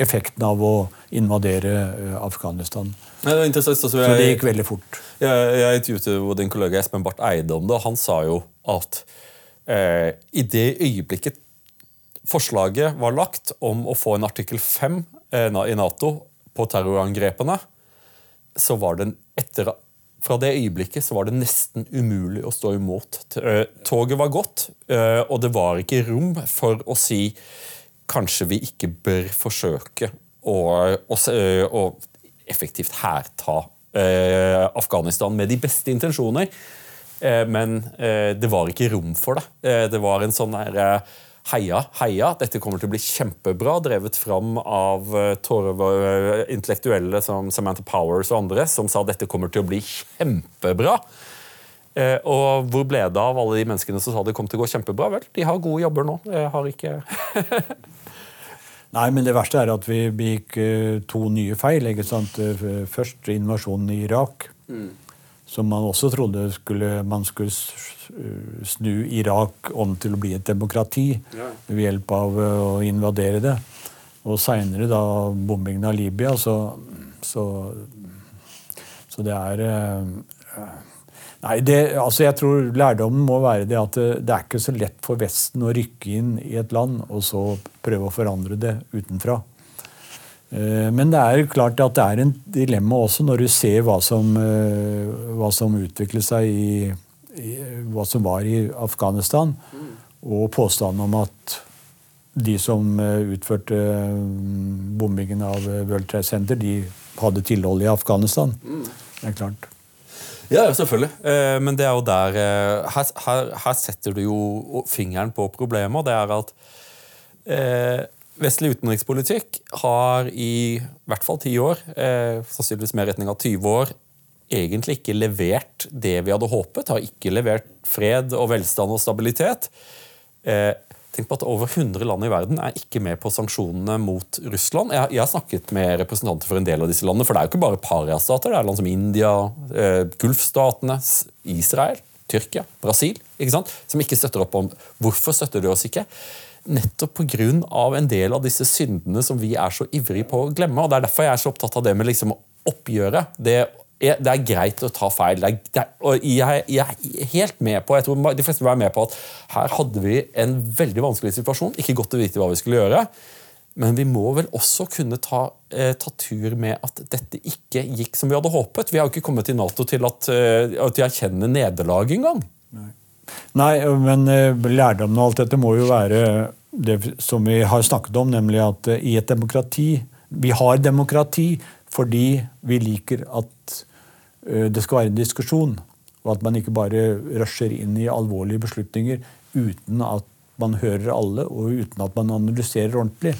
effekten av å invadere eh, Afghanistan. Ja, det jeg, så, det gikk veldig fort. Jeg, jeg intervjuet din kollega Espen Barth Eide om det, og han sa jo at eh, i det øyeblikket forslaget var lagt om å få en artikkel 5 eh, i Nato på terrorangrepene, så var den etter fra det øyeblikket så var det nesten umulig å stå imot. Eh, toget var gått, eh, og det var ikke rom for å si kanskje vi ikke bør forsøke å, å, å effektivt hærta Afghanistan med de beste intensjoner. Men det var ikke rom for det. Det var en sånn eh, Heia, heia, dette kommer til å bli kjempebra, drevet fram av uh, torve, intellektuelle som Samantha Powers og andre, som sa dette kommer til å bli kjempebra. Eh, og hvor ble det av alle de menneskene som sa det kom til å gå kjempebra? Vel, de har gode jobber nå. Jeg har ikke Nei, men det verste er at vi begikk uh, to nye feil. ikke sant? Eh, først invasjonen i Irak. Mm. Som man også trodde skulle, man skulle snu Irak om til å bli et demokrati ja. ved hjelp av uh, å invadere det. Og seinere, da bombingen av Libya, så, så, så det er uh, Nei, det, altså jeg tror Lærdommen må være det at det, det, er ikke så lett for Vesten å rykke inn i et land og så prøve å forandre det utenfra. Eh, men det er klart at det er en dilemma også når du ser hva som, eh, hva som utviklet seg i, i, Hva som var i Afghanistan, og påstanden om at de som eh, utførte bombingen av World Trade Center, de hadde tilhold i Afghanistan. Det er klart. Ja, selvfølgelig. Men det er jo der her, her, her, setter du jo fingeren på problemet. Det er at vestlig utenrikspolitikk har i hvert fall ti år, eh, sannsynligvis mer i retning av 20 år, egentlig ikke levert det vi hadde håpet. Har ikke levert fred og velstand og stabilitet. Eh, Tenk på at Over 100 land i verden er ikke med på sanksjonene mot Russland. Jeg, jeg, har snakket med representanter for en del av disse landene, for det er jo ikke bare pariastater. Det er land som India, eh, Gulfstatene, Israel, Tyrkia, Brasil, ikke sant? som ikke støtter opp om Hvorfor støtter de oss ikke? Nettopp pga. en del av disse syndene som vi er så ivrige på å glemme. og Det er derfor jeg er så opptatt av det med liksom oppgjøret. Det det er greit å ta feil. Det er, det er, og jeg, jeg, er helt med på jeg tror de fleste vil være med på at her hadde vi en veldig vanskelig situasjon. Ikke godt å vite hva vi skulle gjøre. Men vi må vel også kunne ta, eh, ta, tur med at dette ikke gikk som vi hadde håpet. Vi har jo ikke kommet til Nato til at, eh, at de erkjenner nederlag engang. Nei. Nei, men eh, lærdommen av alt dette må jo være det som vi har snakket om, nemlig at eh, i et demokrati Vi har demokrati fordi vi liker at Eh, det skal være en diskusjon, og at man ikke bare rusher inn i alvorlige beslutninger uten at man hører alle, og uten at man analyserer ordentlig.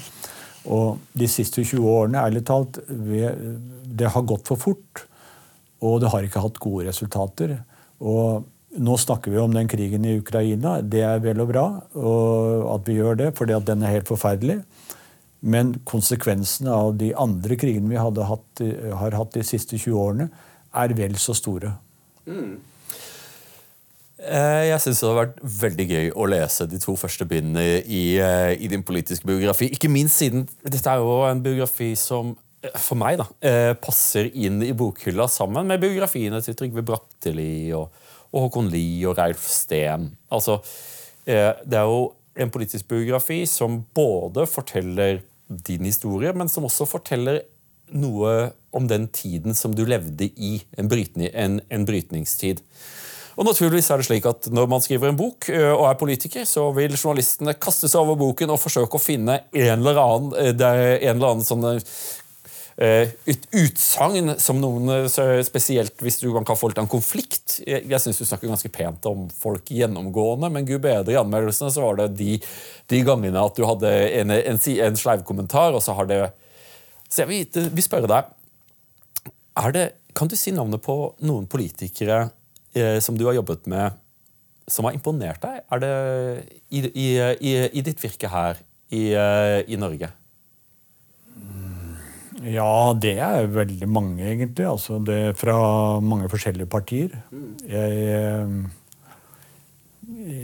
Og de siste 20 årene, ærlig talt, det har gått for fort. Og det har ikke hatt gode resultater. Og nå snakker vi om den krigen i Ukraina. Det er vel og bra og at vi gjør det, at den er helt forferdelig. Men konsekvensene av de andre krigene vi hatt, har hatt de siste 20 årene, er vel så store. Mm. Jeg syns det har vært veldig gøy å lese de to første bindene i, eh, i, din politiske biografi. Ikke minst siden dette er jo en biografi som eh, for meg da, passer inn i bokhylla sammen med biografiene til Trygve Bratteli og, og Håkon Lie og Reilf Steen. Altså, det er jo en politisk biografi som både forteller din historie, men som også forteller noe om den tiden som du levde i, en, brytning, en, en brytningstid. Og naturligvis er det slik at Når man skriver en bok og er politiker, så vil journalistene kaste seg over boken og forsøke å finne en eller annen, en eller annen sånn eh, et utsagn som noen eh, Spesielt hvis du kan få litt av en konflikt. Jeg, jeg syns du snakker ganske pent om folk gjennomgående, men gud bedre i anmeldelsene så var det de, de gangene at du hadde en, en, en sleivkommentar, og så har det Så jeg vil, vil spørre deg det, Kan du si navnet på noen politikere eh, som du har jobbet med, som har imponert deg? Er det i, i, i, i ditt virke her i, eh, i Norge? Ja, det er veldig mange, egentlig. Altså, det er fra mange forskjellige partier. Jeg, eh,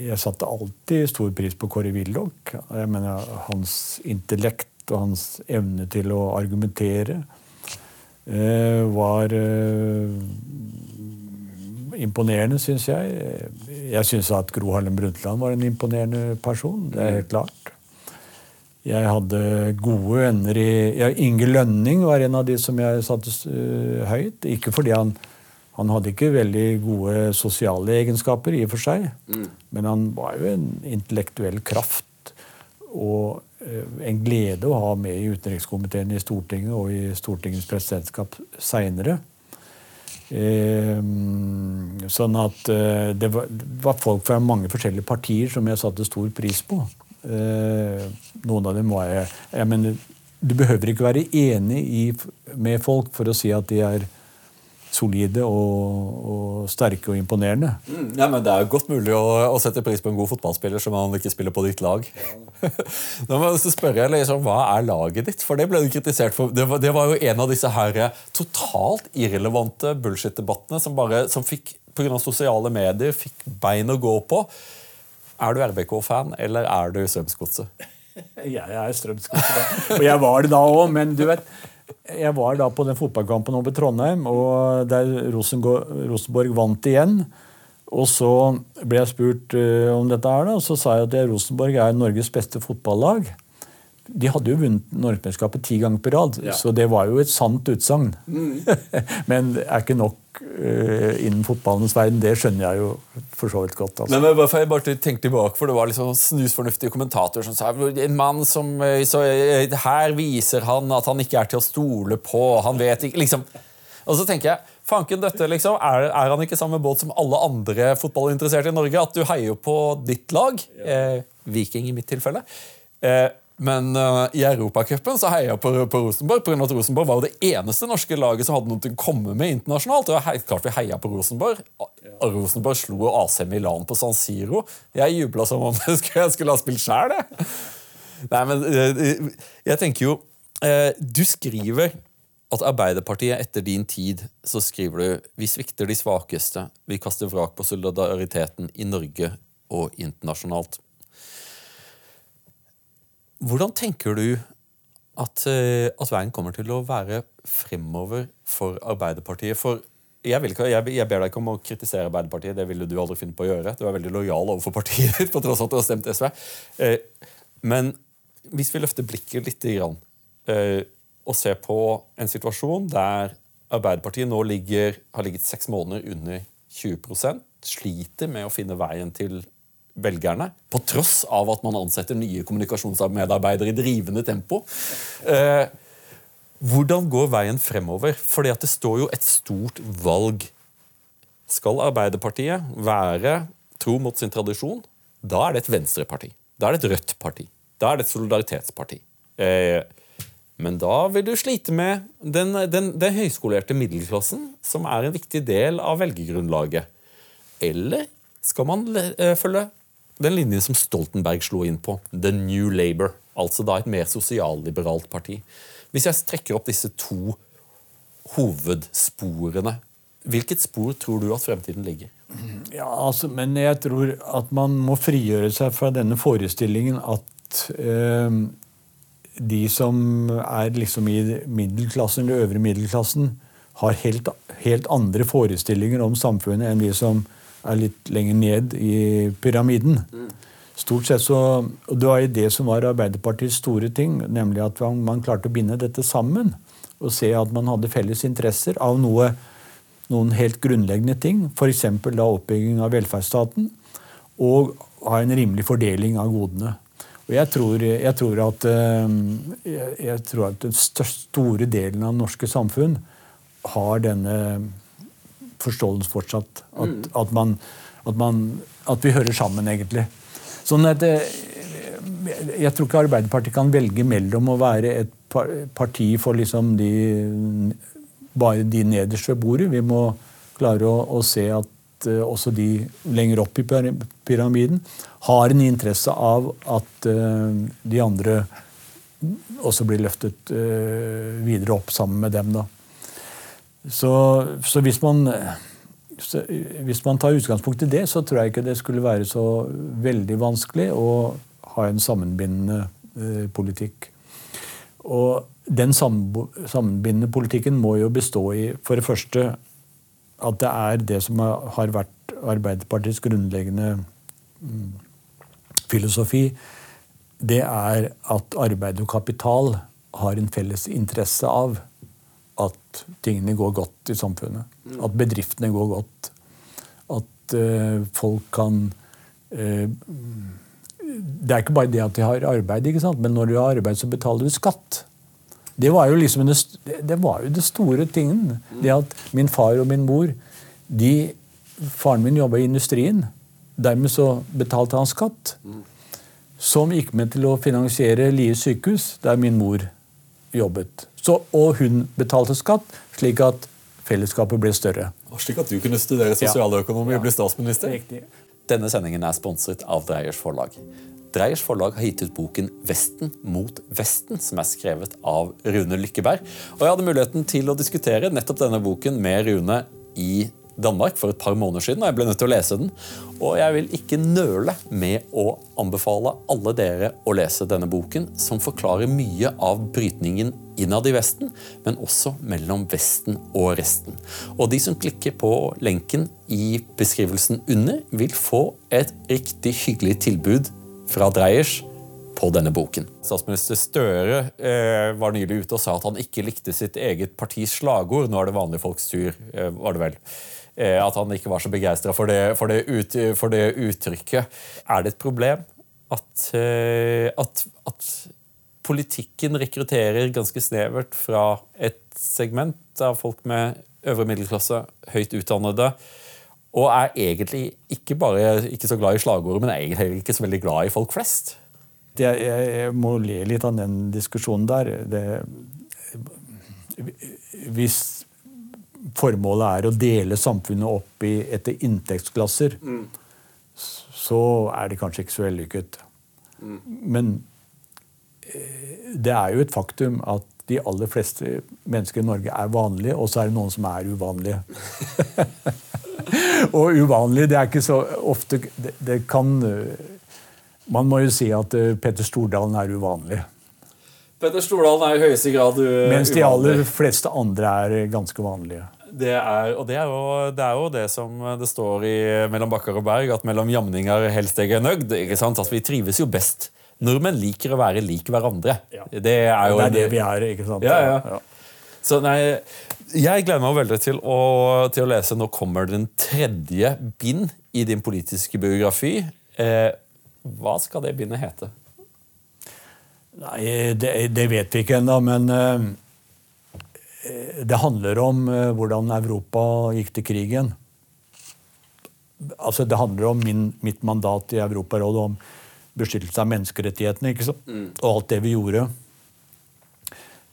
jeg satte alltid stor pris på Kåre Willoch. Hans intellekt og hans evne til å argumentere eh, var eh, imponerende, syns jeg. Jeg syns at Gro Harlem Brundtland var en imponerende person. Det er helt klart. Jeg hadde gode venner i ja, Inge Lønning var en av de som jeg satte uh, høyt. Ikke fordi han, han hadde ikke veldig gode sosiale egenskaper, i og for seg. Mm. Men han var jo en intellektuell kraft og uh, en glede å ha med i utenrikskomiteen i Stortinget og i Stortingets presidentskap seinere. Uh, sånn at det var, det var folk fra mange forskjellige partier som jeg satte stor pris på. Eh, noen av dem var jeg, jeg mener, Du behøver ikke være enig i, med folk for å si at de er solide og, og sterke og imponerende. Mm, ja, men Det er jo godt mulig å, å, sette pris på en god fotballspiller som han ikke spiller på ditt lag. Nå må jeg spørre liksom, Hva er laget ditt? For Det ble du kritisert for. Det var, det var jo en av disse her totalt irrelevante bullshit-debattene som, bare, som fikk pga. sosiale medier fikk bein å gå på. Er du RBK-fan, eller er du Strømsgodset? jeg er Strømsgodset, og jeg var det da òg. Men du vet, jeg var da på den fotballkampen over Trondheim, og der Rosenborg vant igjen. Og så ble jeg spurt uh, om dette her, og så sa jeg at Rosenborg er Norges beste fotballag. De hadde jo vunnet Norgesmesterskapet ti ganger på rad, ja. så det var jo et sant utsagn. Mm. Men det er ikke nok uh, innen fotballens verden. Det skjønner jeg jo for så vidt godt. Altså. Men, men jeg bare tenkte tilbake, for Det var liksom snusfornuftige kommentatorer som sa en mann som eh, så, eh, Her viser han at han ikke er til å stole på. Han vet ikke liksom. Og så tenker jeg fanken dette liksom, er, er, han ikke samme båt som alle andre fotballinteresserte i Norge? At du heier på ditt lag? Eh, Viking i mitt tilfelle. Eh, men uh, i Europacupen heier jeg på, på Rosenborg, av at Rosenborg var jo det eneste norske laget som hadde noe å komme med internasjonalt. og helt klart vi heia på Rosenborg. Rosenborg slo AC Milan på San Siro. Jeg jubla som om jeg skulle, jeg skulle ha spilt sjæl, jeg. Nei, men uh, jeg tenker jo Du skriver at Arbeiderpartiet etter din tid så skriver du vi svikter de svakeste, vi kaster vrak på solidariteten i Norge og internasjonalt. Hvordan tenker du at, eh, at, veien kommer til å være fremover for Arbeiderpartiet? For jeg, ikke, jeg, jeg, ber deg ikke om å kritisere Arbeiderpartiet, det ville du aldri finne på å gjøre. Du er veldig lojal overfor partiet ditt, på tross av at du har stemt SV. Eh, men hvis vi løfter blikket litt eh, og ser på en situasjon der Arbeiderpartiet nå ligger, har ligget seks måneder under 20% sliter med å finne veien til velgerne, på tross av at man ansetter nye kommunikasjonsmedarbeidere i drivende tempo. Eh, hvordan går veien fremover? Fordi at det står jo et stort valg. Skal Arbeiderpartiet være tro mot sin tradisjon, da er det et venstreparti. Da er det et rødt parti. Da er det et solidaritetsparti. Eh, men da vil du slite med den, den, den høyskolerte middelklassen, som er en viktig del av velgergrunnlaget. Eller skal man eh, følge den linjen som Stoltenberg slo inn på, The New Labour, altså da et mer sosialliberalt parti. Hvis jeg trekker opp disse to hovedsporene, hvilket spor tror du at fremtiden ligger? Ja, altså, men jeg tror at man må frigjøre seg fra denne forestillingen at eh, de som er liksom i middelklassen eller øvre middelklassen, har helt, helt andre forestillinger om samfunnet enn de som er litt lenger ned i pyramiden. Stort sett så, og Det var jo det som var Arbeiderpartiets store ting, nemlig at man, klarte å binde dette sammen. Og se at man hadde felles interesser av noe, noen helt grunnleggende ting. F.eks. oppbygging av velferdsstaten. Og ha en rimelig fordeling av godene. Og jeg tror, jeg tror, at, jeg, jeg tror at den store delen av det norske samfunn har denne forståelsen fortsatt. At, mm. at, man, at, man, at, vi hører sammen, egentlig. Sånn at Jeg tror ikke Arbeiderpartiet kan velge mellom å være et parti for liksom de, bare de nederst ved bordet. Vi må klare å, å se at uh, også de lenger opp i pyramiden har en interesse av at uh, de andre også blir løftet videre opp sammen med dem. da. Så, så hvis man hvis man tar utgangspunkt i det, så tror jeg ikke det skulle være så veldig vanskelig å ha en sammenbindende eh, politikk. Og den sammenbindende politikken må jo bestå i for det første at det er det som har vært Arbeiderpartiets grunnleggende mm, filosofi. Det er at arbeid og kapital har en felles interesse av at tingene går godt i samfunnet. Mm. At bedriftene går godt. At uh, folk kan uh, Det er ikke bare det at de har arbeid, ikke sant? men når du har arbeid, så betaler du skatt. Det var jo liksom det, det, var jo det store tingen. Mm. Det at min far og min mor de, Faren min jobba i industrien. Dermed så betalte han skatt. Mm. Som gikk med til å finansiere Lie sykehus, der min mor jobbet. Så, og hun betalte skatt, slik at fellesskapet ble større. Og slik at du kunne studere sosialøkonomi og bli statsminister? Riktig. Denne sendingen er sponset av Dreyers forlag. Dreyers forlag har gitt ut boken 'Vesten mot Vesten', som er skrevet av Rune Lykkeberg. Og Jeg hadde muligheten til å diskutere nettopp denne boken med Rune i Danmark for et par måneder siden, og jeg ble nødt til å lese den. Og jeg vil ikke nøle med å anbefale alle dere å lese denne boken, som forklarer mye av brytningen innad i Vesten, men også mellom Vesten og resten. Og de som klikker på lenken i beskrivelsen under, vil få et riktig hyggelig tilbud fra Dreyers på denne boken. Statsminister Støre eh, var nylig ute og sa at han ikke likte sitt eget partis slagord. Nå er det vanlige folks tur, eh, var det vel. Eh, at han ikke var så begeistra for, for, for, det uttrykket. Er det et problem at, eh, at, at politikken rekrutterer ganske snevert fra et segment av folk med øvre middelklasse, høyt utdannede, og er egentlig ikke bare ikke så glad i slagordet, men er egentlig ikke så veldig glad i folk flest? Jeg, jeg må le litt av den diskusjonen der. Det, hvis formålet er å dele samfunnet opp i, etter inntektsklasser, mm. så er det kanskje ikke så vellykket. Mm. Men eh, det er jo et faktum at de aller fleste mennesker i Norge er vanlige, og så er det noen som er uvanlige. og uvanlige, det er ikke så ofte det, det, kan Man må jo si at uh, Petter Stordalen er uvanlig. Petter Stordalen er i høyeste grad uvanlig. Mens de aller fleste andre er ganske vanlige. Det er, og det er, jo, det er, jo, det som det står i Mellom bakker og berg, at mellom jamninger helst jeg er nøgd. ikke sant? At vi trives jo best. Nordmenn liker å være lik hverandre. Ja. Det er jo det er det vi er, ikke sant? Ja, ja. ja. Så nei, jeg gleder meg veldig til å, til å, lese. Nå kommer den tredje bind i din politiske biografi. Eh, hva skal det bindet hete? Nei, det, det vet vi ikke ennå, men Eh, det handler om eh, hvordan Europa gikk til krigen. Altså, det handler om min, mitt mandat i Europarådet om beskyttelse av menneskerettighetene. Mm. Og alt det vi gjorde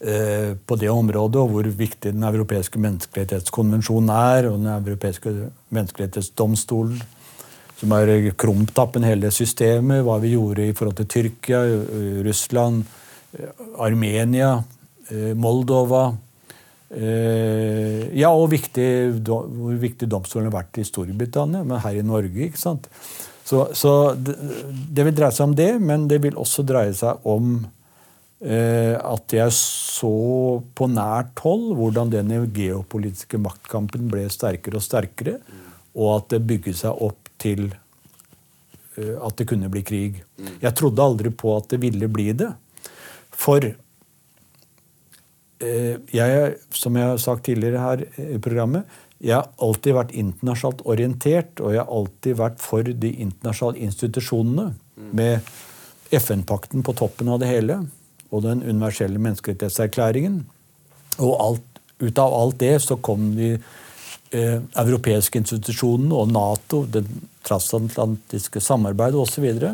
eh, på det området, og hvor viktig Den europeiske menneskerettighetskonvensjonen er, og Den europeiske menneskerettighetsdomstolen, som er krumtappen hele systemet, hva vi gjorde i forhold til Tyrkia, Russland, Armenia, Moldova Eh, ja, og viktig, hvor viktig domstolen har vært i Storbritannia, men her i Norge. ikke sant? Så, så det, det, vil dreie seg om det, men det vil også dreie seg om eh, at jeg så på nært hold hvordan denne geopolitiske maktkampen ble sterkere og sterkere, og at det bygget seg opp til eh, at det kunne bli krig. Jeg trodde aldri på at det ville bli det. For Eh, jeg, som jeg har sagt tidligere her i programmet, jeg har alltid vært internasjonalt orientert, og jeg har alltid vært for de internasjonale institusjonene. Med FN-pakten på toppen av det hele, og den universelle menneskerettighetserklæringen. Og alt, ut av alt det så kom de eh, europeiske institusjonene og Nato, det transatlantiske samarbeidet osv. Så,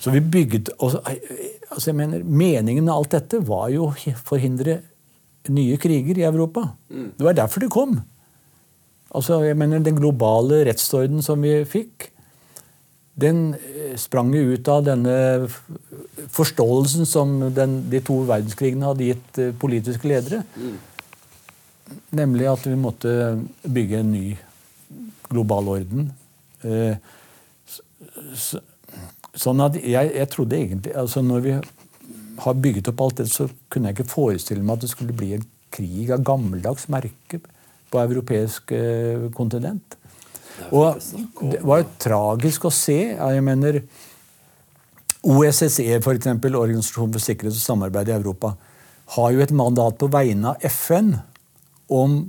så vi bygget altså jeg mener, Meningen med alt dette var jo å forhindre nye kriger i Europa. Mm. Det var derfor det kom. Altså, jeg mener, Den globale rettsorden som vi fikk, den eh, sprang jo ut av denne forståelsen som den, de to verdenskrigene hadde gitt eh, politiske ledere. Nemlig at vi måtte bygge en ny global orden. Eh, sånn at jeg, jeg, trodde egentlig altså Når vi har bygget opp alt det, så kunne jeg ikke forestille meg at det skulle bli en krig av gammeldags merke på europeisk eh, kontinent. Og det var jo tragisk å se. Jeg mener OSSE, f.eks., Organisasjonen for sikkerhet og samarbeid i Europa, har jo et mandat på vegne av FN om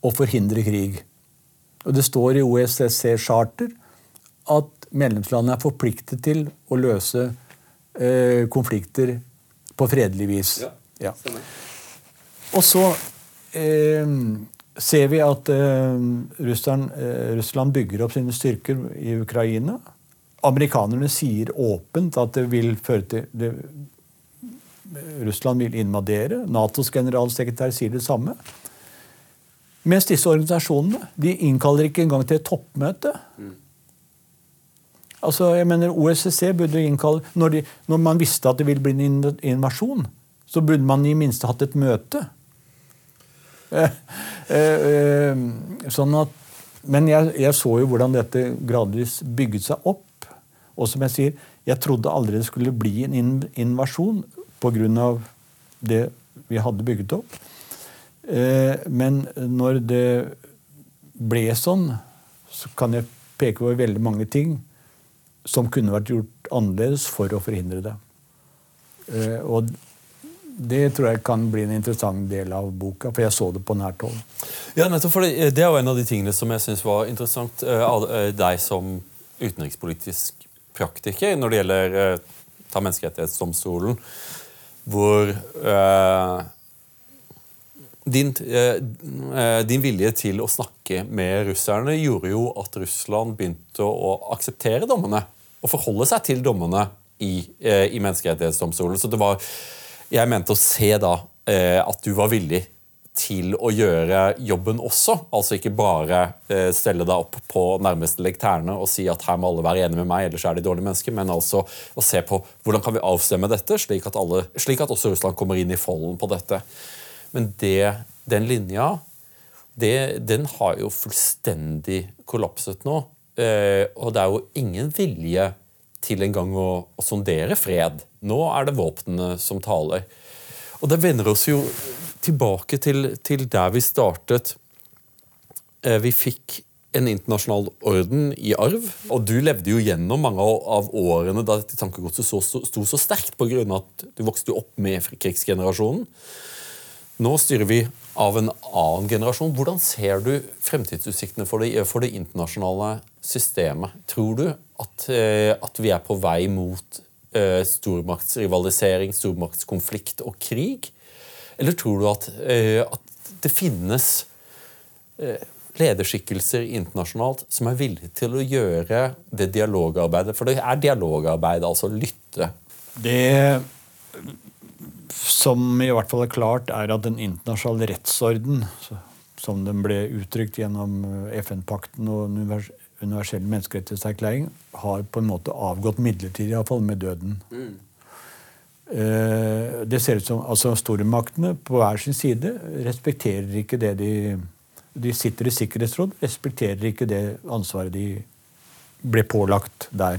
å forhindre krig. Og Det står i OSSE-charter at medlemslandene er forpliktet til å løse eh, konflikter på fredelig vis. Ja, ja. Og så eh, ser vi at eh, Russland, eh, Russland, bygger opp sine styrker i Ukraina. Amerikanerne sier åpent at det vil føre til det, Russland vil invadere. Natos generalsekretær sier det samme. Mens disse organisasjonene de innkaller ikke engang til et toppmøte. Mm. Altså, jeg mener OSSE burde innkalle når, de, når, man visste at det ville bli en invasjon, så burde man i minste hatt et møte. Eh, eh, eh, sånn at, men jeg, jeg, så jo hvordan dette gradvis bygget seg opp. Og som jeg sier, jeg trodde aldri det skulle bli en invasjon pga. det vi hadde bygget opp. Men når det ble sånn, så kan jeg peke på veldig mange ting som kunne vært gjort annerledes for å forhindre det. Og det tror jeg kan bli en interessant del av boka, for jeg så det på nært hold. Ja, nettopp, for det, det er jo en av de tingene som jeg syns var interessant av deg som utenrikspolitisk praktiker når det gjelder ta Menneskerettighetsdomstolen, hvor uh, din, din, vilje til å snakke med russerne gjorde jo at Russland begynte å akseptere dommene og forholde seg til dommene i, i Menneskerettighetsdomstolen. Så det var jeg mente å se da eh, at du var villig til å gjøre jobben også. Altså ikke bare eh, stelle deg opp på nærmeste lekterne og si at her må alle være enige med meg, ellers er de dårlige mennesker, men altså å se på hvordan kan vi avstemme dette, slik at, alle, slik at også Russland kommer inn i folden på dette. Men det, den linja, det, den har jo fullstendig kollapset nå. Eh, og det er jo ingen vilje til en gang å, å sondere fred. Nå er det våpnene som taler. Og det vender oss jo tilbake til, til der vi startet. Eh, vi fikk en internasjonal orden i arv. Og du levde jo gjennom mange av årene da dette tankegodset sto så sterkt pga. at du vokste opp med krigsgenerasjonen. Nå styrer vi av en annen generasjon. Hvordan ser du fremtidsutsiktene for det, for det internasjonale systemet? Tror du at, eh, at, vi er på vei mot uh, stormaktsrivalisering, stormaktskonflikt og krig? Eller tror du at, uh, at det finnes lederskikkelser internasjonalt som er villige til å gjøre det dialogarbeidet? For det er dialogarbeid, altså lytte. Det som i hvert fall er klart, er at den internasjonale rettsorden, som den ble uttrykt gjennom FN-pakten og universell menneskerettighetserklæring, har på en måte avgått midlertidig, iallfall med døden. Mm. Det ser ut som altså Stormaktene på hver sin side respekterer ikke det de De sitter i Sikkerhetsråd, respekterer ikke det ansvaret de ble pålagt der.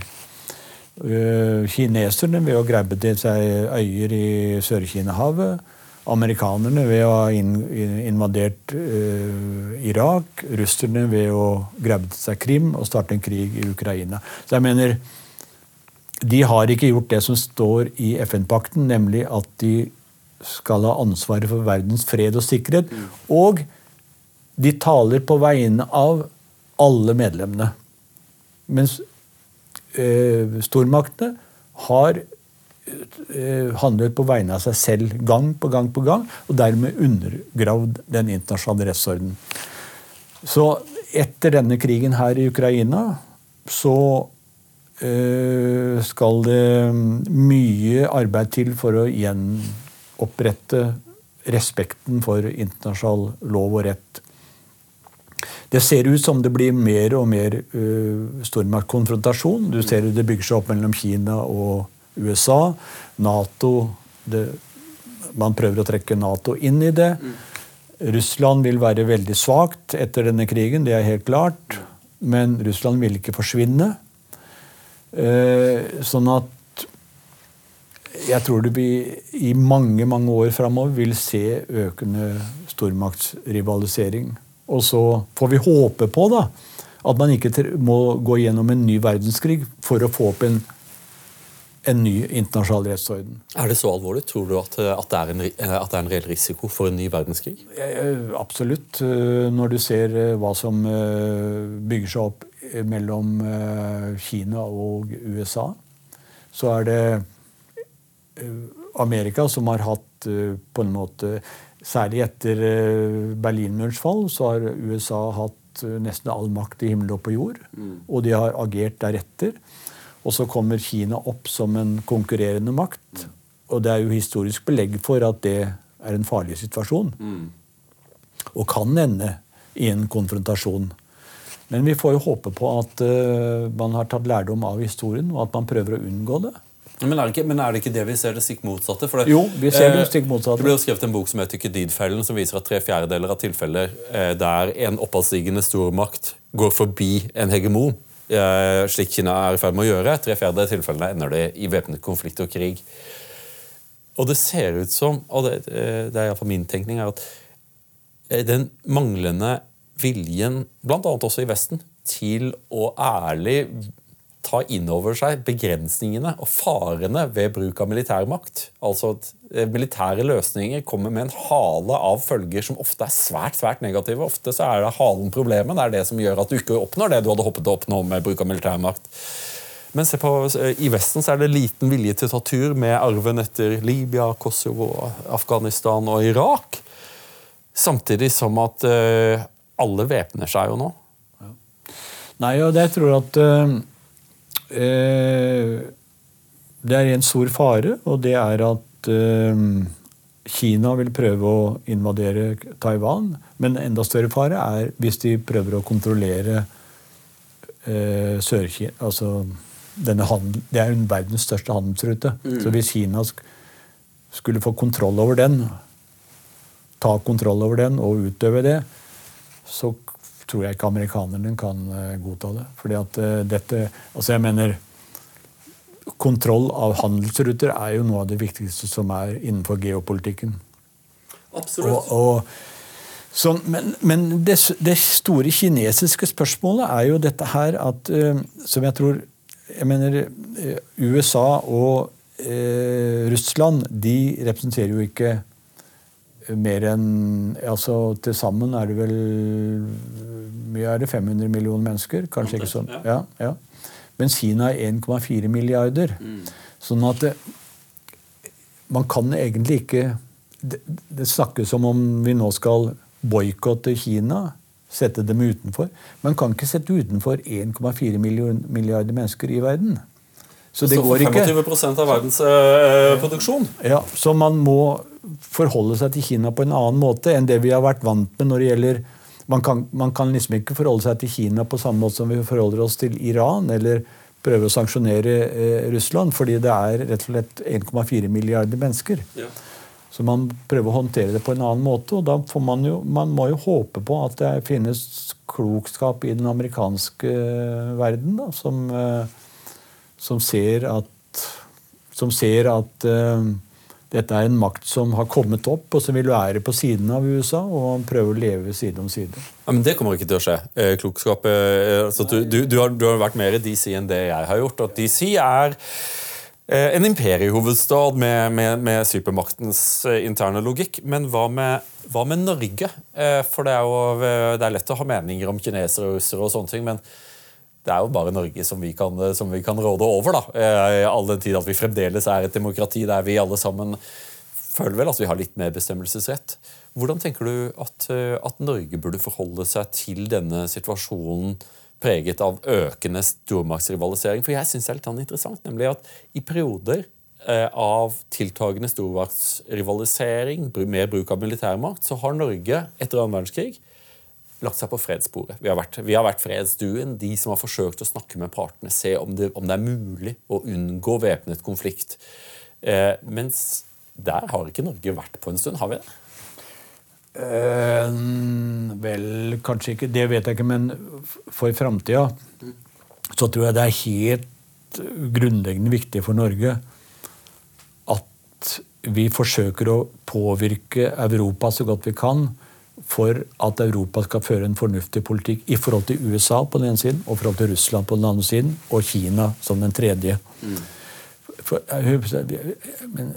Eh, kineserne ved å grabbe til seg øyer i Sør-Kina-havet. Amerikanerne ved å ha invadert uh, Irak. Russerne ved å grabbe til seg Krim og starte en krig i Ukraina. Så jeg mener, De har ikke gjort det som står i FN-pakten, nemlig at de skal ha ansvaret for verdens fred og sikkerhet. Og de taler på vegne av alle medlemmene. Mens stormaktene har eh, handlet på vegne av seg selv gang på gang på gang, og dermed undergravd den internasjonale rettsordenen. Så etter denne krigen her i Ukraina så øh, skal det mye arbeid til for å gjenopprette respekten for internasjonal lov og rett. Det ser ut som det blir mer og mer uh, stormaktkonfrontasjon. Du ser det bygger seg opp mellom Kina og USA. Nato det, Man prøver å trekke Nato inn i det. Russland vil være veldig svakt etter denne krigen, det er helt klart. Men Russland vil ikke forsvinne. Uh, sånn at jeg tror vi i mange mange år framover vil se økende stormaktsrivalisering. Og så får vi håpe på da, at man ikke må gå gjennom en ny verdenskrig for å få opp en, en ny internasjonal rettsorden. Er det så alvorlig? Tror du at, at, det en, at, det er en, reell risiko for en ny verdenskrig? Absolutt. Når du ser eh, hva som eh, bygger seg opp mellom eh, Kina og USA, så er det Amerika som har hatt på en måte Særlig etter Berlinmurens fall så har USA hatt nesten all makt i himmel og på jord. Mm. Og de har agert deretter. Og så kommer Kina opp som en konkurrerende makt. Og det er jo historisk belegg for at det er en farlig situasjon. Mm. Og kan ende i en konfrontasjon. Men vi får jo håpe på at uh, man har tatt lærdom av historien, og at man prøver å unngå det. Men er, ikke, men er, det ikke, det vi ser det stikk motsatte? Det, jo, vi ser det stikk motsatte. Det ble jo skrevet en bok som heter Kedid-fellen, som viser at tre fjerdedeler av tilfeller eh, der en oppadstigende stormakt går forbi en hegemon, eh, slik Kina er i ferd med å gjøre, tre fjerdedeler av tilfellene ender det i væpnet konflikt og krig. Og det ser ut som, og det, eh, det er iallfall min tenkning, er at eh, den manglende viljen, bl.a. også i Vesten, til å ærlig ta inn over seg begrensningene og farene ved bruk av militærmakt. Altså at eh, Militære løsninger kommer med en hale av følger som ofte er svært svært negative. Ofte så er det halen problemet. Det er det som gjør at du ikke oppnår det du hadde håpet å oppnå med bruk av militærmakt. Men se på, eh, i Vesten så er det liten vilje til å ta tur med arven etter Libya, Kosovo, Afghanistan og Irak. Samtidig som at uh, alle væpner seg jo nå. Nei, og jeg tror at uh det er en stor fare, og det er at eh, Kina vil prøve å invadere Taiwan. Men enda større fare er hvis de prøver å kontrollere eh, Sør-Kina altså handel, Det er jo verdens største handelsrute. Mm. Så hvis Kina skulle få kontroll over den, ta kontroll over den og utøve det, så tror jeg ikke amerikanerne kan eh, godta det. Fordi at eh, dette Altså, jeg mener Kontroll av handelsruter er jo noe av det viktigste som er innenfor geopolitikken. Absolutt. Og, og så, men, men det, det, store kinesiske spørsmålet er jo dette her at uh, Som jeg tror Jeg mener USA og eh, Russland de representerer jo ikke mer enn altså Til sammen er det vel mye er det 500 millioner mennesker. Kanskje ikke sånn. Ja, ja. Mens Kina er 1,4 milliarder. Mm. Sånn at det, man kan egentlig ikke det, det, snakkes som om vi nå skal boikotte Kina. Sette dem utenfor. Man kan ikke sette utenfor 1,4 milliarder mennesker i verden. Så det, det går ikke. 25% av verdens øh, produksjon. Ja, Så man må forholde seg til Kina på en annen måte enn det vi har vært vant med når det gjelder man kan, man kan liksom ikke forholde seg til Kina på samme måte som vi forholder oss til Iran, eller prøve å sanksjonere eh, Russland, fordi det er rett og slett 1,4 milliarder mennesker. Ja. Så man prøver å håndtere det på en annen måte, og da får man jo Man må jo håpe på at det finnes klokskap i den amerikanske eh, verden, da, som, eh, som ser at Som ser at uh, dette er en makt som har kommet opp, og som vil være på siden av USA og prøve å leve side om side. Ja, men Det kommer ikke til å skje. klokskapet. klokskap eh, altså, du, du, du, har, du, har, vært mer i DC enn det jeg har gjort. At DC er eh, en imperiehovedstad med, med, med, supermaktens eh, interne logikk. Men hva med, hva med Norge? Eh, for det er jo det er lett å ha meninger om kinesere og russere, og sånne ting, men det er jo bare Norge som vi kan, som vi kan råde over. da, eh, All den tid at vi fremdeles er et demokrati der vi alle sammen føler vel at vi har litt mer bestemmelsesrett. Hvordan tenker du at, eh, at Norge burde forholde seg til denne situasjonen preget av økende stormaktsrivalisering? For jeg synes det er litt sånn interessant, nemlig at i perioder eh, av tiltagende stormaktsrivalisering, mer bruk av militærmakt, så har Norge etter annen verdenskrig lagt seg på fredssporet. Vi har, vært, vi har vært fredsduen, de som har forsøkt å snakke med partene, se om det, om det er mulig å unngå væpnet konflikt. Eh, mens der har ikke Norge vært på en stund, har vi det? Eh, vel, kanskje ikke. Det vet jeg ikke. Men for framtida så tror jeg det er helt grunnleggende viktig for Norge at vi forsøker å påvirke Europa så godt vi kan for at Europa skal føre en fornuftig politikk i forhold til USA på den ene siden, og i forhold til Russland på den andre siden, og Kina som den tredje. Mm. For, men,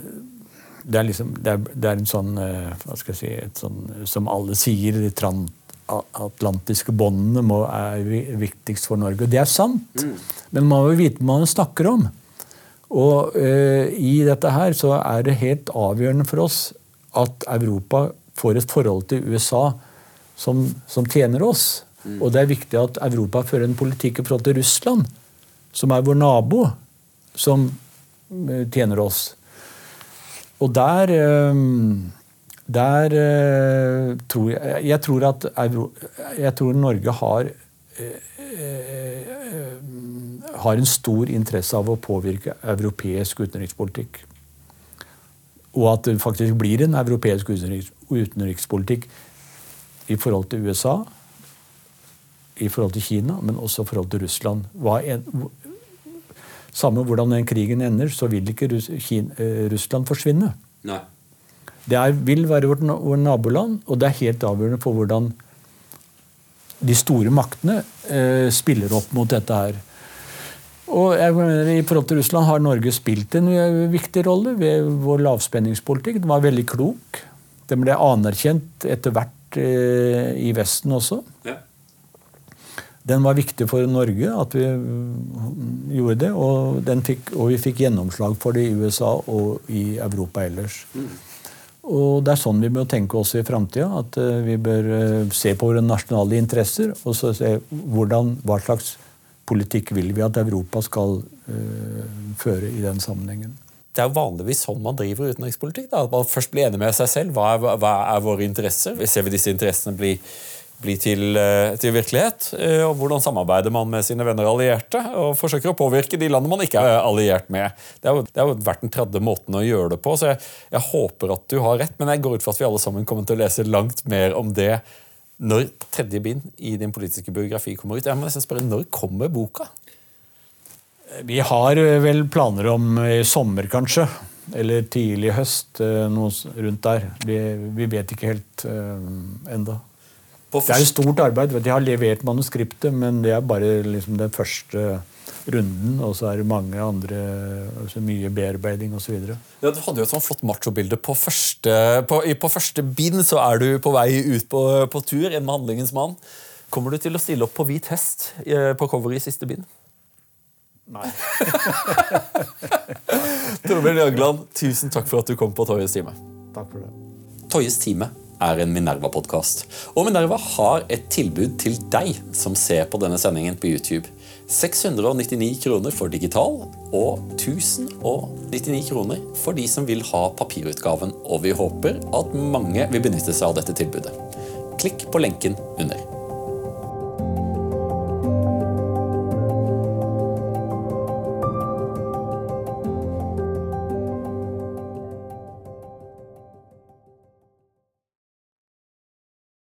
det er liksom det er, det er en sånn eh, hva skal jeg si, et sånn, Som alle sier, de transatlantiske båndene er viktigst for Norge. Og det er sant. Mm. Men man må vite hva man snakker om. Og uh, i dette her så er det helt avgjørende for oss at Europa får et forhold til USA som, som tjener oss. Mm. Og det er viktig at Europa fører en politikk i forhold til Russland, som er vår nabo, som uh, tjener oss. Og der, eh, der eh, tror jeg Jeg tror at jeg tror Norge har eh, har en stor interesse av å påvirke europeisk utenrikspolitikk. Og at det faktisk blir en europeisk utenrikspolitikk i forhold til USA, i forhold til Kina, men også i forhold til Russland. En, samme hvordan den krigen ender, så vil ikke eh, Russland forsvinne. Nei. Det er, vil være vårt, vårt, naboland, og det er helt avgjørende for hvordan de store maktene eh, spiller opp mot dette her. Og jeg mener, I forhold til Russland har Norge spilt en eh, viktig rolle ved vår lavspenningspolitikk. Den var veldig klok. Den ble anerkjent etter hvert eh, i Vesten også. Ja. Den var viktig for Norge at vi gjorde det, og, fikk, og vi fikk gjennomslag for det i USA og i Europa ellers. Mm. Og Det er sånn vi bør tenke også i framtida. At uh, vi bør se på våre nasjonale interesser og så se hvordan, hva slags politikk vil vi at Europa skal uh, føre i den sammenhengen. Det er jo vanligvis sånn man driver utenrikspolitikk. Da. At man først blir enig med seg selv. Hva er, hva er våre interesser? Ser vi disse interessene bli bli til, eh, til, virkelighet. Eh, og hvordan samarbeider man med sine venner og allierte? Og forsøker å påvirke de landene man ikke er alliert med. Det har jo vært den tredje måten å gjøre det på, så jeg, jeg, håper at du har rett. Men jeg går ut fra at vi alle sammen kommer til å lese langt mer om det når tredje bind i din politiske biografi kommer ut. Jeg må nesten spørre, Når kommer boka? Vi har vel planer om i sommer, kanskje. Eller tidlig høst. Eh, noe rundt der. Vi, vi vet ikke helt uh, enda. Det er et stort arbeid. De har levert manuskriptet, men det er bare liksom den første runden, og så er det mange andre altså Mye bearbeiding osv. Ja, du hadde jo et sånn flott machobilde. På første, på, på første bind så er du på vei ut på, på tur, en med handlingens mann. Kommer du til å stille opp på hvit hest eh, på coveret i siste bind? Nei. Torbjørn Jagland, tusen takk for at du kom på Toyes time. Takk for det. Toyes time er en Minerva-podkast. Og Minerva har et tilbud til deg som ser på denne sendingen på YouTube. 699 kroner for digital og 1099 kroner for de som vil ha papirutgaven. Og vi håper at mange vil benytte seg av dette tilbudet. Klikk på lenken under.